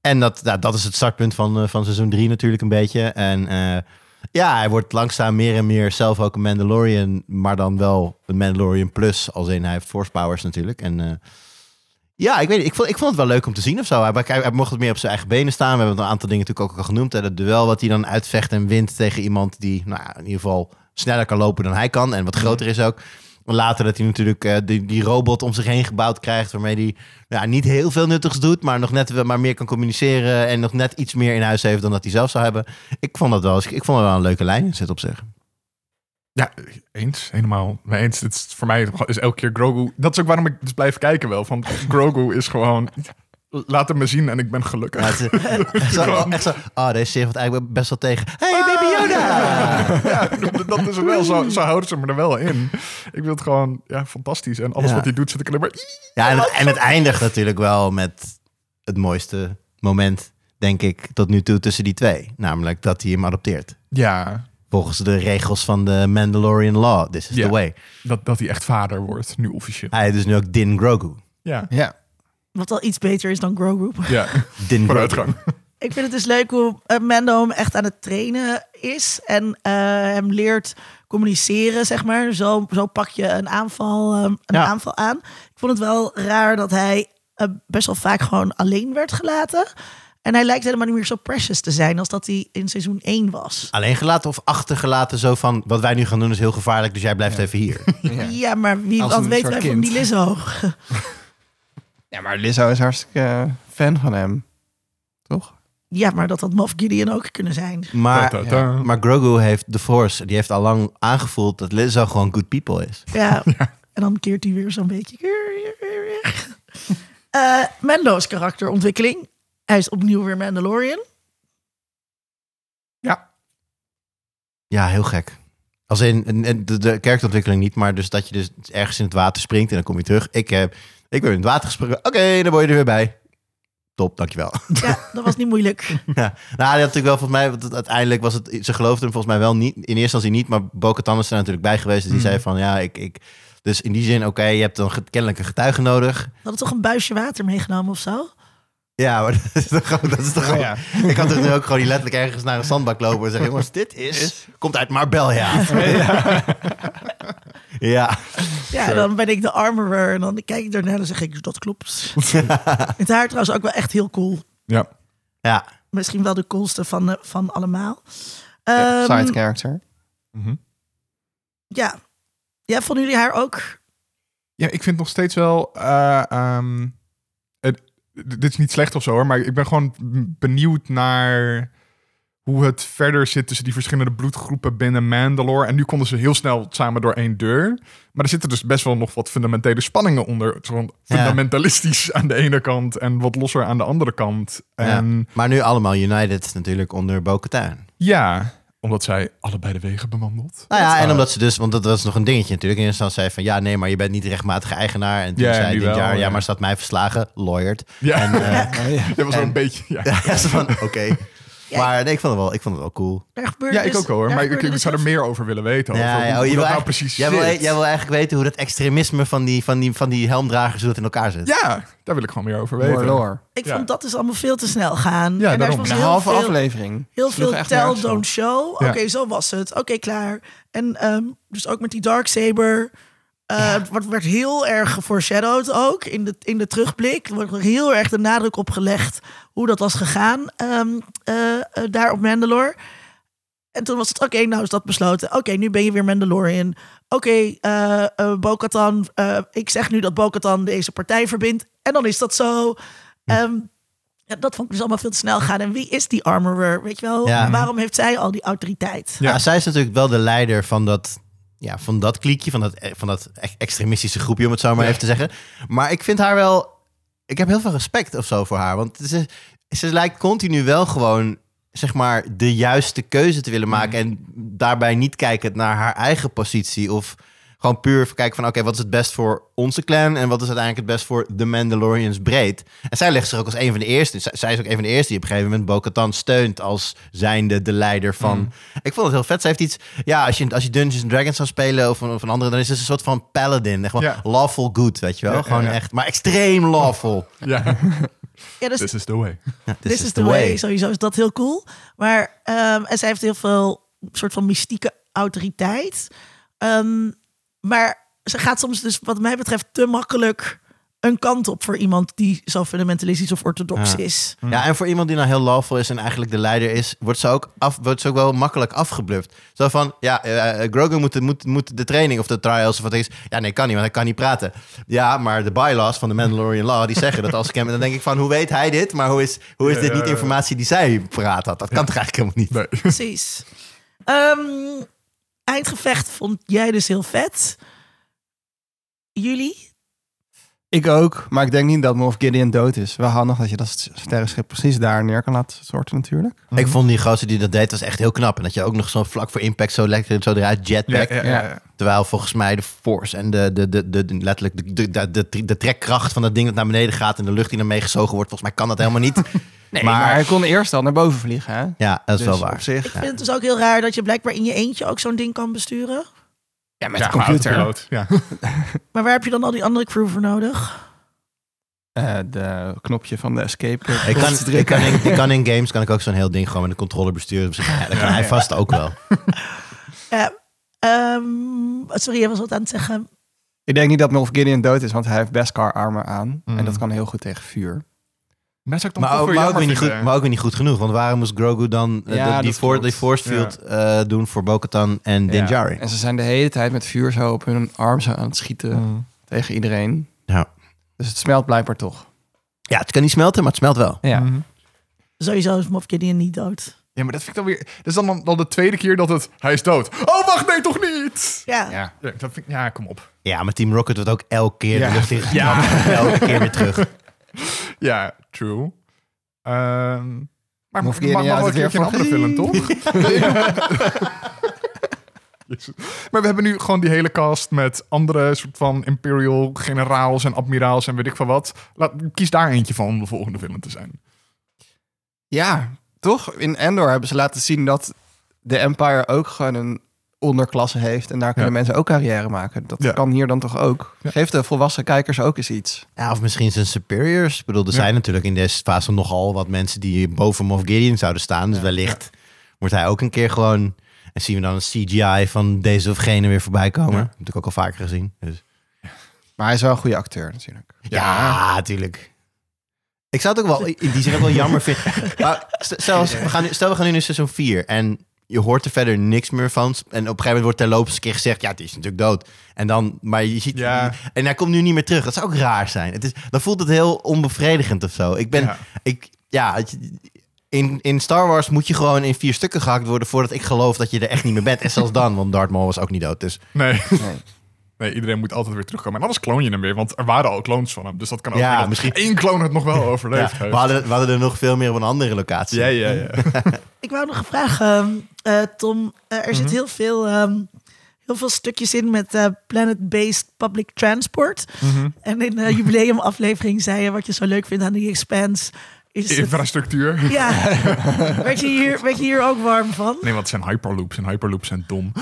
En dat, nou, dat is het startpunt van, eh, van seizoen 3 natuurlijk een beetje. En eh, Ja, hij wordt langzaam meer en meer zelf ook een Mandalorian, maar dan wel een Mandalorian plus, als in hij heeft force powers natuurlijk. En ja, ik weet ik vond, ik vond het wel leuk om te zien of zo. Hij, hij, hij mocht het meer op zijn eigen benen staan. We hebben een aantal dingen natuurlijk ook al genoemd. Hè. Dat duel wat hij dan uitvecht en wint tegen iemand die nou, ja, in ieder geval sneller kan lopen dan hij kan en wat groter is ook. Later dat hij natuurlijk eh, die, die robot om zich heen gebouwd krijgt, waarmee hij ja, niet heel veel nuttigs doet, maar nog net wel- maar meer kan communiceren en nog net iets meer in huis heeft dan dat hij zelf zou hebben. Ik vond dat wel, ik vond het wel een leuke lijn in zit op zich. Ja, eens. Helemaal mee eens. Het is, voor mij is elke keer Grogu... Dat is ook waarom ik dus blijf kijken wel. Van Grogu is gewoon... Laat hem me zien en ik ben gelukkig. Ja, [LAUGHS] is- echt zo, oh, deze serie valt eigenlijk best wel tegen. Hey, Baby Yoda! [LAUGHS] Ja, dat is wel. Zo, zo houden ze me er wel in. Ik wil het gewoon ja, fantastisch. En alles Ja. wat hij doet, zit ik alleen maar... Ja, en het, en het eindigt natuurlijk wel met het mooiste moment, denk ik, tot nu toe tussen die twee. Namelijk dat hij hem adopteert. Ja, Volgens de regels van de Mandalorian Law. This is Ja. the way. dat, dat hij echt vader wordt, nu officieel. Hij is dus nu ook Din Grogu. Ja, Ja. Wat al iets beter is dan Grogu. ja. [LAUGHS] Din Grogu. vooruitgang. Ik vind het dus leuk hoe eh, Mando hem echt aan het trainen is. En eh, hem leert communiceren, zeg maar. Zo, zo pak je een aanval, eh, een Ja. aanval aan. Ik vond het wel raar dat hij best wel vaak gewoon alleen werd gelaten. En hij lijkt helemaal niet meer zo precious te zijn als dat hij in seizoen 1 was. Alleen gelaten of achtergelaten, zo van wat wij nu gaan doen is heel gevaarlijk, dus jij blijft even hier. [LAUGHS] Ja. Ja, maar wie wat soort wij van die Lizzo? [LAUGHS] [LAUGHS] ja, maar Lizzo is hartstikke eh, fan van hem. Toch? Ja, maar dat had Moff Gideon ook kunnen zijn. Maar, maar Grogu heeft de Force, die heeft al lang aangevoeld dat Lizzo gewoon good people is. Ja. En dan keert hij weer zo'n beetje. Eh Mando's karakterontwikkeling. Hij is opnieuw weer Mandalorian. Ja, Ja, heel gek. Als in de, de karakterontwikkeling niet, maar dus dat je dus ergens in het water springt en dan kom je terug. Ik, heb, ik ben in het water gesprongen. Oké, dan word je er weer bij. Top, dankjewel. Ja, dat was niet moeilijk. [LAUGHS] ja. Nou, had natuurlijk wel volgens mij, want het- uiteindelijk was het, ze geloofden hem volgens mij wel niet, in eerste instantie niet, maar Bo-Katan is er natuurlijk bij geweest. Dus die zei van, ja, ik, ik, dus in die zin, oké, je hebt dan kennelijk een getuige nodig. Hadden toch een buisje water meegenomen of zo? Ja, maar [LAUGHS] dat is toch gewoon, dat is toch Oh, gewoon- ja. ik had toch nu ook gewoon die letterlijk ergens naar een zandbak lopen en zeggen, jongens, [LAUGHS] dit is, komt uit Marbella. [LAUGHS] ja. Ja, en dan ben ik de armorer en dan kijk ik ernaar en dan zeg ik, dat klopt. Het haar trouwens ook wel echt heel cool. ja. Ja, Misschien wel de coolste van, eh, van allemaal. Ehm, Side character. Mhm. ja. ja, vonden jullie haar ook? Ja, ik vind nog steeds wel. eh, ehm, dit is niet slecht of zo hoor, maar ik ben gewoon benieuwd naar hoe het verder zit tussen die verschillende bloedgroepen binnen Mandalore. En nu konden ze heel snel samen door één deur. Maar er zitten dus best wel nog wat fundamentele spanningen onder. Gewoon Ja. fundamentalistisch aan de ene kant en wat losser aan de andere kant. En maar nu allemaal United natuurlijk onder Bo-Katan. ja, omdat zij allebei de wegen bewandelt. Nou ja, en Uh, omdat ze dus, want dat was nog een dingetje natuurlijk. In eerste instantie zei van ja, nee, maar je bent niet rechtmatige eigenaar. En toen Ja, zei nu dit wel, jaar, ja, ja. maar staat mij verslagen, lawyered. Ja, En, eh, [LAUGHS] dat was wel en- een beetje. Ja, [LAUGHS] van Maar nee, ik vond het wel, ik vond het wel cool. Ja ik dus- ook wel hoor. Maar ik, dus zou er meer over willen weten. Over Ja, hoe, oh, hoe je dat wil nou precies jij wil, jij wil eigenlijk weten hoe dat extremisme van die, van die, van die helmdragers hoe dat in elkaar zit. Ja, daar wil ik gewoon meer over weten. Lore. Ik Ja. vond dat dus allemaal veel te snel gaan. Ja, en daar daarom. was Een heel halve veel, aflevering. Heel veel tell, don't show. Ja. Oké, zo was het. Oké, klaar. En ehm, dus ook met die Darksaber. Eh wordt werd heel erg foreshadowed ook in de, in de terugblik. Er wordt heel erg de nadruk op gelegd hoe dat was gegaan ehm, eh, eh, daar op Mandalore. En toen was het, oké, nou is dat besloten. Oké, nu ben je weer Mandalorian. Oké, eh eh, Bo-Katan, eh, ik zeg nu dat Bo-Katan deze partij verbindt. En dan is dat zo. Ehm, ja, dat vond ik dus allemaal veel te snel gaan. En wie is die armorer? Weet je wel? Ja. Waarom heeft zij al die autoriteit? Ja. Ja. zij is natuurlijk wel de leider van dat, ja, van dat kliekje, van dat, van dat extremistische groepje, om het zo maar even te zeggen. Maar ik vind haar wel, ik heb heel veel respect of zo voor haar. Want ze, ze lijkt continu wel gewoon, zeg maar, de juiste keuze te willen maken. En daarbij niet kijken naar haar eigen positie of gewoon puur kijken van, oké, wat is het best voor onze clan en wat is uiteindelijk het best voor de Mandalorians breed. En zij legt zich ook als een van de eerste. Zij, zij is ook een van de eerste die op een gegeven moment Bo-Katan steunt als zijnde de leider van. Ik vond het heel vet. Zij heeft iets. Ja, als je, als je Dungeons and Dragons zou spelen of een, of een andere, dan is het een soort van paladin. Gewoon Ja. lawful good, weet je wel? Gewoon echt, maar extreem lawful. Ja, Ja, dus this is the way. Ja, This, is the way. Sowieso is dat heel cool. Maar, ehm, en zij heeft heel veel soort van mystieke autoriteit. Ehm, maar ze gaat soms dus wat mij betreft te makkelijk een kant op voor iemand die zo fundamentalistisch of orthodox Ja. is. Ja, en voor iemand die nou heel lawful is en eigenlijk de leider is, wordt ze ook, af, wordt ze ook wel makkelijk afgebluft. Zo van, ja, eh, Grogu moet, de- moet, moet de training of de trials of wat is. Ja, nee, kan niet, want hij kan niet praten. Ja, maar de bylaws van de Mandalorian Law, die zeggen dat als ik hem... Dan denk ik van, hoe weet hij dit? Maar hoe is, hoe is Ja, dit ja, niet ja. informatie die zij paraat had? Dat kan toch eigenlijk helemaal niet? Nee. Precies. Ehm, eindgevecht vond jij dus heel vet. Jullie? Ik ook, maar ik denk niet dat Moff Gideon dood is. Wel handig dat je dat sterrenschip precies daar neer kan laten storten natuurlijk. Ik vond die gozer die dat deed, was echt heel knap. En dat je ook nog zo vlak voor impact zo lekker zo eruit jetpack. ja, ja, ja. Terwijl volgens mij de force en de, de, de, de, de- letterlijk de, de, de, de, de trekkracht van dat ding dat naar beneden gaat en de lucht die ermee gezogen wordt, volgens mij kan dat helemaal niet. [LAUGHS] Nee, Maar- maar, hij kon eerst al naar boven vliegen, hè? Ja, dat is Dus wel waar. Op zich. Ik vind het dus ook heel raar dat je blijkbaar in je eentje ook zo'n ding kan besturen. Ja, met Ja, de computer. Ja. [LAUGHS] Maar waar heb je dan al die andere crew voor nodig? Eh, de knopje van de escape. Ik kan, ik, kan in, ik kan in [LAUGHS] games kan ik ook zo'n heel ding gewoon met een controller besturen. Dus ja, dat kan hij vast ook wel. [LAUGHS] Ja, ehm, sorry, jij was wat aan het zeggen. Ik denk niet dat Moff Gideon dood is, want hij heeft Beskar armor aan. Mm. En dat kan heel goed tegen vuur. Dat zou ik dan Maar ook, weer maar, ook weer niet goed, maar ook weer niet goed genoeg. Want waarom moest Grogu dan eh, Ja, de- dat die, for, klopt. die force field eh, doen voor Bo-Katan en Din. Djarin? En ze zijn de hele tijd met vuur zo op hun arm zo aan het schieten Mm. tegen iedereen. Ja. Dus het smelt blijkbaar toch. ja, het kan niet smelten, maar het smelt wel. Ja. Mhm. Sowieso is Moff Gideon niet dood. Ja, maar dat vind ik dan weer... Dat is dan al de tweede keer dat het... Hij is dood. Oh, wacht, nee, toch niet? Ja, ja. Ja, dat vind ik, ja kom op. Ja, maar Team Rocket wordt ook elke keer Ja. de lucht in Ja. Elke keer weer terug. [LAUGHS] [LAUGHS] Ja, true. Ehm maar mag mag wel een keertje andere film, toch? [LAUGHS] Maar we hebben nu gewoon die hele cast met andere soort van imperial generaals en admiraals en weet ik veel wat. Laat, kies daar eentje van om de volgende film te zijn. Ja, toch? In Endor hebben ze laten zien dat de Empire ook gewoon een onderklasse heeft. En daar kunnen Ja. mensen ook carrière maken. Dat Ja. kan hier dan toch ook? Ja. Geef de volwassen kijkers ook eens iets. Ja, of misschien zijn superiors. Ik bedoel, er Ja. zijn natuurlijk in deze fase nogal wat mensen die boven Moff Gideon zouden staan. Dus Ja. wellicht wordt hij ook een keer gewoon... En zien we dan een CGI van deze of gene weer voorbij komen. Ja. Dat heb ik ook al vaker gezien. Dus. Maar hij is wel een goede acteur natuurlijk. Ja, natuurlijk. Ik zou het ook wel in die zin ook wel jammer vinden. [LAUGHS] Maar st- stel, we gaan nu, stel, we gaan nu naar seizoen 4 en je hoort er verder niks meer van. En op een gegeven moment wordt terloops een keer gezegd, ja, het is natuurlijk dood. En dan, maar je ziet, Ja. en hij komt nu niet meer terug. Dat zou ook raar zijn. Het is, dan voelt het heel onbevredigend of zo. Ik ben, Ja. ik, ja, het- in, in Star Wars moet je gewoon in vier stukken gehakt worden voordat ik geloof dat je er echt niet meer bent. En zelfs dan, want Darth Maul was ook niet dood. Dus Nee. Nee. Nee, iedereen moet altijd weer terugkomen. En anders kloon je hem weer, want er waren al clones van hem. Dus dat kan ook Ja, weer misschien- één cloon het nog wel [LAUGHS] ja, overleefd we, hadden, we hadden er nog veel meer op een andere locatie. Ja, ja, ja. [LAUGHS] ik wou nog een vraag, ehm, eh, Tom. Eh, er zit heel veel, ehm, heel veel stukjes in met eh, planet-based public transport. Mhm. En in de jubileumaflevering zei je wat je zo leuk vindt aan die Expanse. Is het, Infrastructuur. ja, [LAUGHS] werd je, hier, werd je hier ook warm van? Nee, want het zijn hyperloops en hyperloops zijn dom.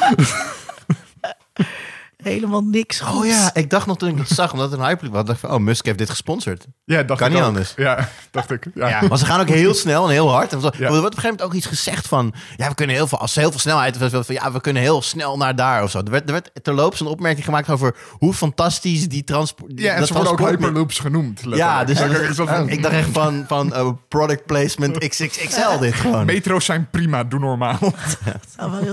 Helemaal niks Oh ja, ik dacht nog toen ik dat zag, omdat het een hyperloop was, dacht ik van, oh, Musk heeft dit gesponsord. Ja, dacht Kan ik niet ook. anders. Ja, [LAUGHS] dacht ik. Ja. Ja, maar ze gaan ook heel [LAUGHS] snel en heel hard. En zo. Ja. Er wordt op een gegeven moment ook iets gezegd van, ja, we kunnen heel veel, als ze heel veel snelheid, of van, ja, we kunnen heel snel naar daar of zo. Er werd, er werd terloops een opmerking gemaakt over hoe fantastisch die transport. Ja, en dat ze worden ook hyperloops genoemd. Ja, dus dat- van- ik dacht echt van, van eh, product placement XXXL dit gewoon. Metro's zijn prima, doe normaal. [LAUGHS]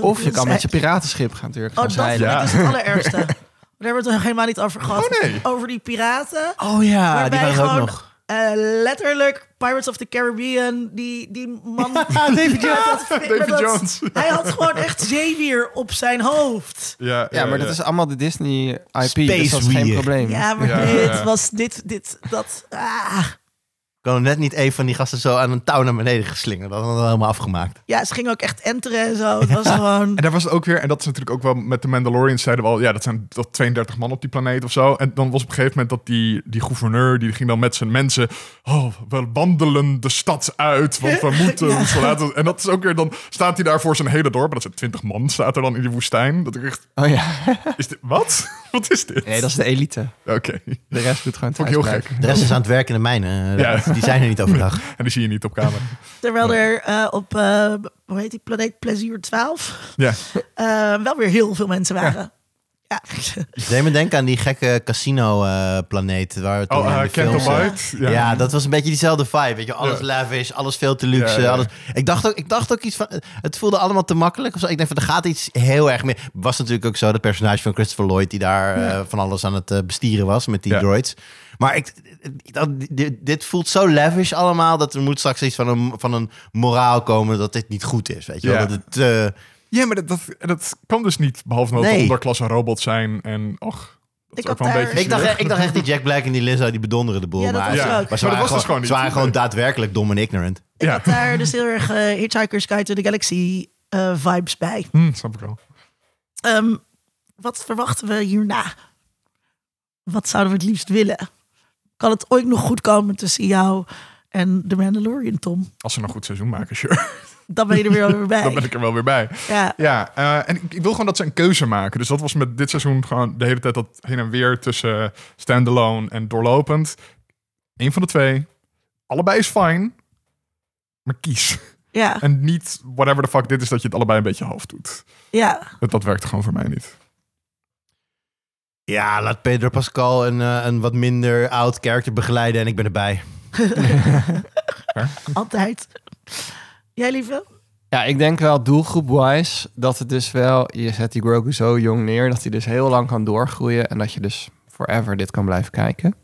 Of je kan met je piratenschip gaan natuurlijk Oh, gaan dat dus het allerergste. Daar hebben we het nog helemaal niet over gehad. Oh, nee. Over die piraten. Oh ja, die Waarbij waren er ook gewoon nog. eh, letterlijk Pirates of the Caribbean, die, die man... [LAUGHS] David [LAUGHS] Jones. David Jones. Hij had gewoon echt zeewier op zijn hoofd. Ja, Ja, maar dat is allemaal de Disney IP, dus dat is geen probleem. Ja, maar Ja, dit ja. was dit, dit, dat... Ah. Ik kan net niet een van die gasten zo aan een touw naar beneden geslingerd. Dat hadden we helemaal afgemaakt. Ja, ze gingen ook echt enteren en zo. Het was gewoon... En daar was het ook weer, en dat is natuurlijk ook wel met de Mandalorians, zeiden we al, ja, dat zijn dat 32 man op die planeet of zo. En dan was op een gegeven moment dat die, die gouverneur, die ging dan met zijn mensen, oh, we wandelen de stad uit, want we [LAUGHS] moeten Ja. ons verlaten. En dat is ook weer, dan staat hij daar voor zijn hele dorp, en dat zijn 20 man, staat er dan in die woestijn. Dat ik echt, Oh ja. [LAUGHS] is dit, wat? [LAUGHS] Wat is dit? Nee, dat is de elite. Oké. De rest doet gewoon Vond ik heel gek. De rest is aan het werk in de mijnen. Ja. Die zijn er niet overdag. [LAUGHS] En die zie je niet op camera. Terwijl er eh, op, eh, hoe heet die planeet Plezier 12, Ja. [LAUGHS] eh, wel weer heel veel mensen waren. Ja. Deed me denken aan die gekke casino-planeet. waar we toen Oh, in de films, Cantle Bite. Ja. dat was een beetje diezelfde vibe. Weet je, alles Ja. lavish, alles veel te luxe. Ja, ja. Alles... Ik, dacht ook, ik dacht ook iets van. Het voelde allemaal te makkelijk. Of zo. Ik denk van er gaat iets heel erg meer. Was natuurlijk ook zo, dat personage van Christopher Lloyd, die daar van alles aan het bestieren was met die Ja. droids. Maar ik, dat, dit, dit voelt zo lavish allemaal. dat er moet straks iets van een, van een moraal komen dat dit niet goed is. Weet je wel? Ja. Dat het. eh, Ja, maar dat, dat, dat kan dus niet. Behalve dat Nee. onderklasse robots zijn. En och, dat Ik is ook had wel een daar- beetje Ik dacht, zielig. ik dacht echt die Jack Black en die Lizzo die bedonderen de boel. Ja, dat maar, was Ja. ook. maar ze Maar waren dat was gewoon, dus gewoon niet. ze waren gewoon daadwerkelijk dom en ignorant. Ik Ja. had daar dus heel erg eh, Hitchhiker's Guide to the Galaxy eh, vibes bij. Hm, snap ik wel. Ehm, wat verwachten we hierna? Wat zouden we het liefst willen? Kan het ooit nog goed komen tussen jou en The Mandalorian, Tom? Als ze nog een goed seizoen maken, sure. Dan ben je er weer weer [LAUGHS] bij. Dan ben ik er wel weer bij. Ja, Ja, eh, en ik, ik wil gewoon dat ze een keuze maken. Dus dat was met dit seizoen gewoon de hele tijd dat heen en weer tussen standalone en doorlopend. Eén van de twee. Allebei is fijn. Maar kies. ja, En niet whatever the fuck dit is dat je het allebei een beetje hoofd doet. ja. Dat, dat werkt gewoon voor mij niet. Ja, laat Pedro Pascal een, eh, een wat minder oud karakter begeleiden en ik ben erbij. [LAUGHS] Altijd. Jij, lieve? Ja, ik denk wel doelgroep-wise dat het dus wel... Je zet die Grogu zo jong neer dat hij dus heel lang kan doorgroeien. En dat je dus forever dit kan blijven kijken.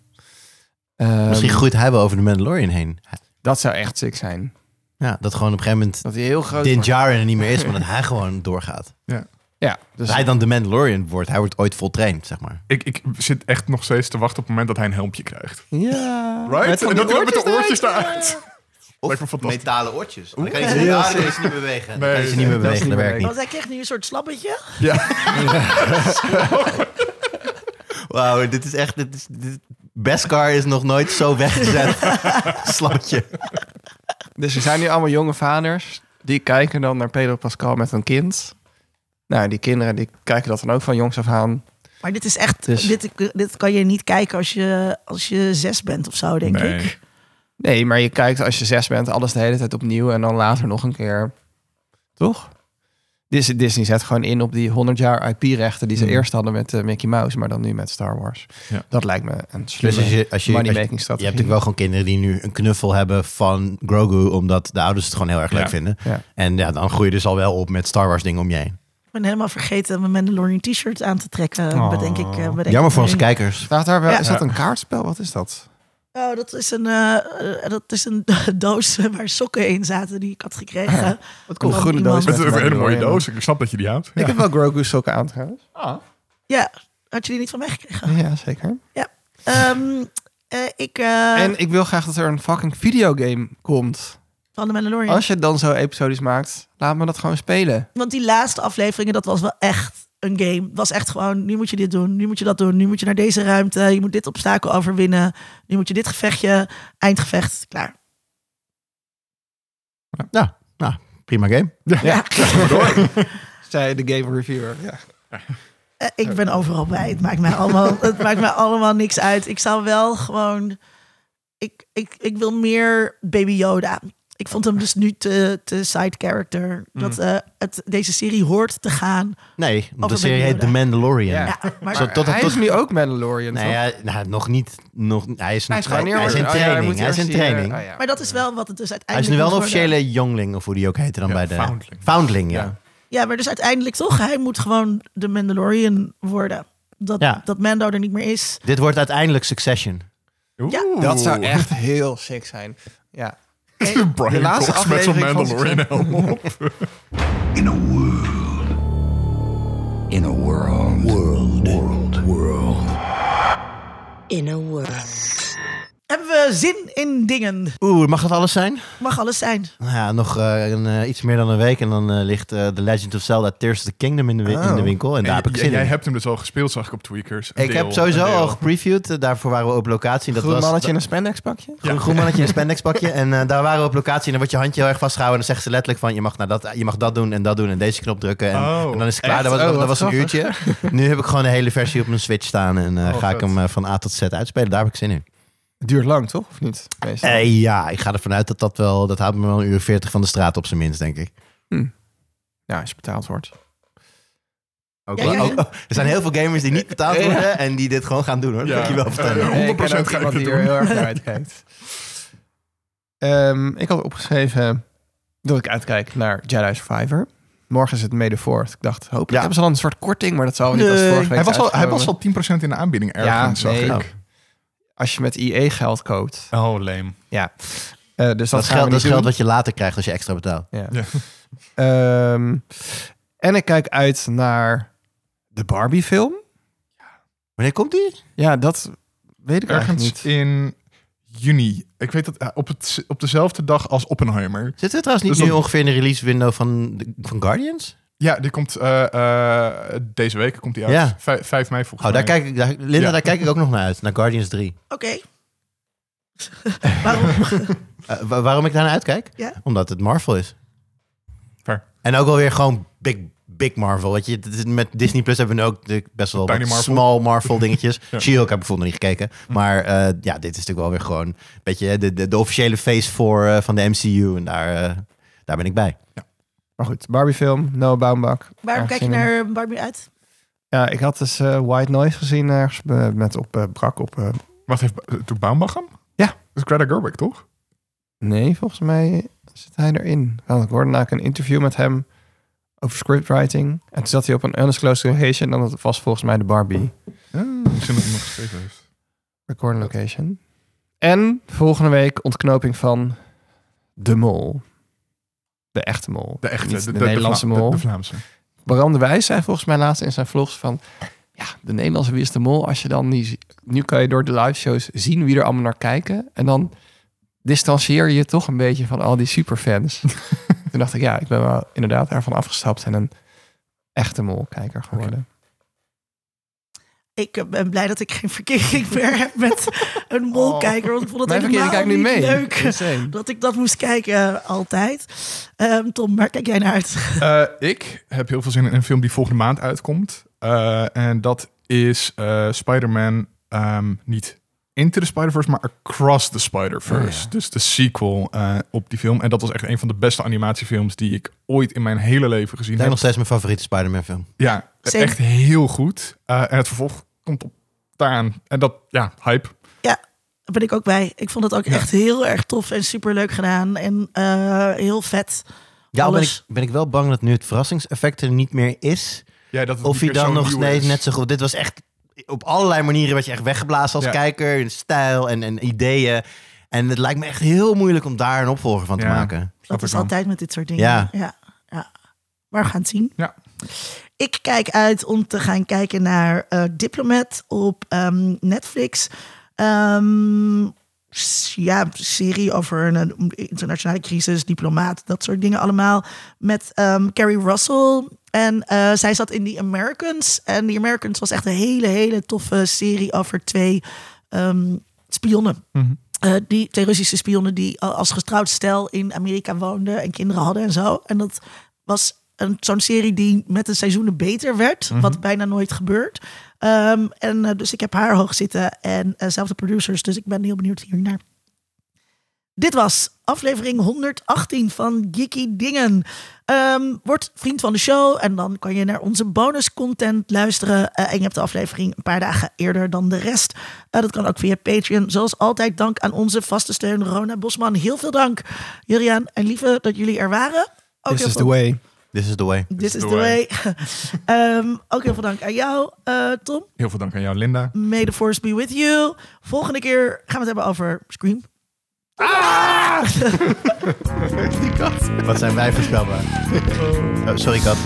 Ehm, Misschien groeit hij wel over de Mandalorian heen. Dat zou echt sick zijn. Ja, dat gewoon op een gegeven moment Dat hij heel groot Din. Djarin er niet meer is, maar dat hij gewoon doorgaat. Ja, dus Als hij dan de Mandalorian wordt, hij wordt ooit voltraind, zeg maar. Ik, ik zit echt nog steeds te wachten op het moment dat hij een helmpje krijgt. Ja. Right? Met en dat hij met de oortjes eruit. [LAUGHS] fantastisch. Metalen oortjes. Dan kan je ze, Ja, ze niet bewegen. Nee, kan je ze niet meer bewegen, niet dat werkt niet. Want hij krijgt nu een soort slappetje. Ja. [LAUGHS] Wauw, dit is echt... Dit is, dit, Beskar is nog nooit zo weggezet. [LAUGHS] Slapje. Dus er zijn nu allemaal jonge vaders. Die kijken dan naar Pedro Pascal met een kind. Nou, die kinderen die kijken dat dan ook van jongs af aan. Maar dit is echt, Dus- dit, dit kan je niet kijken als je, als je zes bent of zo, denk Nee. ik. Nee, maar je kijkt als je zes bent alles de hele tijd opnieuw. En dan later nog een keer. Toch? Disney, Disney zet gewoon in op die 100 jaar IP-rechten die ze Hmm. eerst hadden met eh, Mickey Mouse, maar dan nu met Star Wars. Ja. Dat lijkt me een Dus slimme als je, als je, als je, je hebt natuurlijk wel gewoon kinderen die nu een knuffel hebben van Grogu, omdat de ouders het gewoon heel erg leuk Ja. vinden. Ja. En ja, dan groei je dus al wel op met Star Wars dingen om je heen. Ik ben helemaal vergeten mijn Mandalorian t-shirt aan te trekken, Oh. bedenk ik. eh, bedenk Jammer ik voor onze kijkers. Staat daar wel, Ja. is dat een kaartspel? Wat is dat? Oh, dat is een, eh, dat is een [LAUGHS] doos waar sokken in zaten die ik had gekregen. Wat cool. Van Groene iemand. doos. Het met is een hele mooie doos. Ik snap dat je die houdt. Ik Ja. heb wel Grogu sokken aan trouwens. Ja, had je die niet van mij gekregen? Ja, zeker. Ehm, eh, ik, eh, En ik wil graag dat er een fucking videogame komt. Van de Mandalorian. Als je het dan zo episodisch maakt, laat me dat gewoon spelen. Want die laatste afleveringen, dat was wel echt een game. Het was echt gewoon, nu moet je dit doen, nu moet je dat doen, nu moet je naar deze ruimte, je moet dit obstakel overwinnen, nu moet je dit gevechtje, eindgevecht, klaar. Ja, nou, prima game. Ja. [LAUGHS] Zei de game reviewer. Ja. Eh, ik ben overal bij. Het maakt mij allemaal, [LAUGHS] het maakt mij allemaal niks uit. Ik zou wel gewoon, ik, ik, ik wil meer Baby Yoda. Ik vond hem dus nu te, te side character. Dat eh, het, deze serie hoort te gaan. Nee, de serie heet The. Mandalorian. Ja. Ja, maar, Zo, tot- hij tot- is nu ook Mandalorian, Nee, toch? ja, nou, nog niet. Nog, hij is, Hij is hij, gewoon hij is in oh ja, hij training. is in training. oh ja. maar dat is wel wat het dus Hij is uiteindelijk nu wel een officiële jongling, of hoe die ook heette dan Ja, bij de... Foundling. Foundling, ja. Ja. Ja, maar dus uiteindelijk toch, hij moet gewoon de Mandalorian worden. Dat, Ja. dat Mando er niet meer is. Dit wordt uiteindelijk Succession. Oeh. Ja. Dat zou echt heel sick zijn. Ja. [LAUGHS] Brian De laatste Cox met zo'n aflevering van Mandalorian helm [LAUGHS] op. In a world. In a world. World. World. World. in a world. Hebben we zin in dingen? Oeh, mag dat alles zijn? Mag alles zijn. Nou ja, nog eh, een, eh, iets meer dan een week en dan eh, ligt eh, The Legend of Zelda Tears of the Kingdom in de, wi- in de Oh. winkel. En daar heb ik zin jij in. hebt hem dus al gespeeld, zag ik op Tweakers. Een Ik deel, heb sowieso al gepreviewd. daarvoor waren we op locatie. En Dat Groen was, mannetje in een spandex pakje? Groen, groen mannetje in een [LAUGHS] spandexpakje. En eh, daar waren we op locatie. En dan wordt je handje heel erg vastgehouden. En dan zeggen ze letterlijk van... Je mag, nou dat, je mag dat doen en dat doen. En deze knop drukken. En, Oh, en dan is het klaar. echt? Dat was, Oh, dat was een uurtje. [LAUGHS] nu heb ik gewoon de hele versie op mijn Switch staan. En ga ik hem van A tot Z uitspelen. Daar heb ik zin in. Het duurt lang, toch? Of niet? Eh, ja, ik ga ervan uit dat dat wel... Dat houdt me wel een uur 40 van de straat op zijn minst, denk ik. Ja, als je betaald wordt. Ook Ja, wel- ja, ja. ook- oh, er zijn heel veel gamers die niet betaald Ja. worden. En die dit gewoon gaan doen, hoor. Dat Ja. je wel vertellen. Eh, Nee, ik ken 100% ook ga ik iemand die er heel erg naar uitkijkt. Ehm, ik had opgeschreven dat ik uitkijk naar Jedi Survivor. Morgen is het 4th. Ik dacht, hopelijk Ja. hebben ze dan een soort korting, maar dat zal niet als vorige week Hij was, al, hij was al 10% in de aanbieding ergens, Ja, zag nee. ik. Als je met IE geld koopt. Oh, lame. Ja. Eh, dus dat, geld, dat geld wat je later krijgt als je extra betaalt. Ja. Ja. [LAUGHS] Ehm, en ik kijk uit naar de Barbie film. Wanneer komt die? Ja, dat weet ik eigenlijk Ergens niet. in juni. Ik weet dat eh, op, het, op dezelfde dag als Oppenheimer. Zitten we trouwens niet Dus nu ongeveer in de release window van, de- van Guardians? Ja, die komt eh, eh, deze week komt die uit. Ja. Vijf, 5 mei volgens Oh, daar mij. kijk ik, daar, Linda, Ja. daar kijk ik ook nog naar uit. Naar Guardians 3. Oké. [LAUGHS] Waarom? [LAUGHS] Eh, wa- waarom ik daar naar uitkijk? Ja. Omdat het Marvel is. Fair. En ook alweer gewoon big, big Marvel. Weet je, met Disney Plus hebben we nu ook de, best wel Marvel. small Marvel [LAUGHS] dingetjes. Ja. She-Hulk heb ik bijvoorbeeld nog niet gekeken. Maar eh, ja, dit is natuurlijk wel weer gewoon een beetje de, de, de officiële face voor van de MCU. En daar, daar ben ik bij. Maar goed, Barbie film, Noah Baumbach. Waarom kijk je naar Barbie uit? Ja, ik had dus eh, White Noise gezien ergens eh, met op eh, brak op. eh, Wat heeft doet Baumbach hem? Ja. Dat is Greta Gerwig, toch? nee, volgens mij zit hij erin. Want ik hoorde namelijk een interview met hem over scriptwriting. En toen zat hij op een undisclosed location. En dat was volgens mij de Barbie Ja, misschien dat hij nog geschreven heeft. recording location. En volgende week ontknoping van De Mol. De echte mol. De echte, de, de, de- Nederlandse mol. De, Vlaamse. Bram de Wijs zei volgens mij laatst in zijn vlogs van... Ja, de Nederlandse Wie is de Mol, als je dan niet... Nu kan je door de live shows zien wie er allemaal naar kijken. En dan distancieer je je toch een beetje van al die superfans. [LAUGHS] Toen dacht ik, ja, ik ben wel inderdaad daarvan afgestapt en een echte molkijker geworden. Ik eh, ben blij dat ik geen verkering [LAUGHS] meer heb met een molkijker. Want ik vond het Mijn helemaal niet mee. leuk Insane. dat ik dat moest kijken eh, altijd. Ehm, Tom, waar kijk jij naar uit? [LAUGHS] Eh, ik heb heel veel zin in een film die volgende maand uitkomt. Eh, en dat is eh, Spider-Man ehm, niet Into the Spider-Verse, maar Across the Spider-Verse. Oh, ja. Dus de sequel op die film. En dat was echt een van de beste animatiefilms die ik ooit in mijn hele leven gezien Dat is heb. nog steeds mijn favoriete Spider-Man film. Ja, Same. echt heel goed. Eh, en het vervolg komt op daaraan. En dat, ja, hype. Daar ben ik ook bij. Ik vond het ook Ja. echt heel erg tof en superleuk gedaan. En eh, heel vet. Ja, al ben ik, ben ik wel bang dat nu het verrassingseffect er niet meer is. Ja, dat Of meer dan nog steeds net zo goed. Dit was echt op allerlei manieren werd je echt weggeblazen als Ja. kijker. In stijl en, en ideeën. En het lijkt me echt heel moeilijk om daar een opvolger van te Ja. maken. Dat is altijd met dit soort dingen. Ja. ja, ja. Maar we gaan het zien. Ja. Ik kijk uit om te gaan kijken naar eh, Diplomat op ehm, Netflix. S- ja, serie over een, internationale crisis, diplomaat, dat soort dingen allemaal. Met ehm, Carrie Russell. En eh, zij zat in The Americans. En The Americans was echt een hele, hele toffe serie over twee spionnen. Mhm. Eh, die twee Russische spionnen die al als getrouwd stel in Amerika woonden en kinderen hadden en zo. En dat was zo'n serie die met de seizoenen beter werd, wat bijna nooit gebeurt. Ehm, en eh, dus ik heb haar hoog zitten en zelf de producers, dus ik ben heel benieuwd hiernaar. Dit was aflevering 118 van Geeky Dingen. Ehm, word vriend van de show en dan kan je naar onze bonus content luisteren. Eh, en je hebt de aflevering een paar dagen eerder dan de rest. Dat kan ook via Patreon. Zoals altijd dank aan onze vaste steun Rona Bosman. Heel veel dank Juriaan en Lieve dat jullie er waren. Ook This is the way. This is the way. This, is the way. [LAUGHS] Ehm, ook heel veel dank aan jou, eh, Tom. Heel veel dank aan jou, Linda. May the force be with you. Volgende keer gaan we het hebben over Scream. Ah! [LAUGHS] Wat zijn wij voorspelbaar? [LAUGHS] Oh, sorry, kat.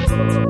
God.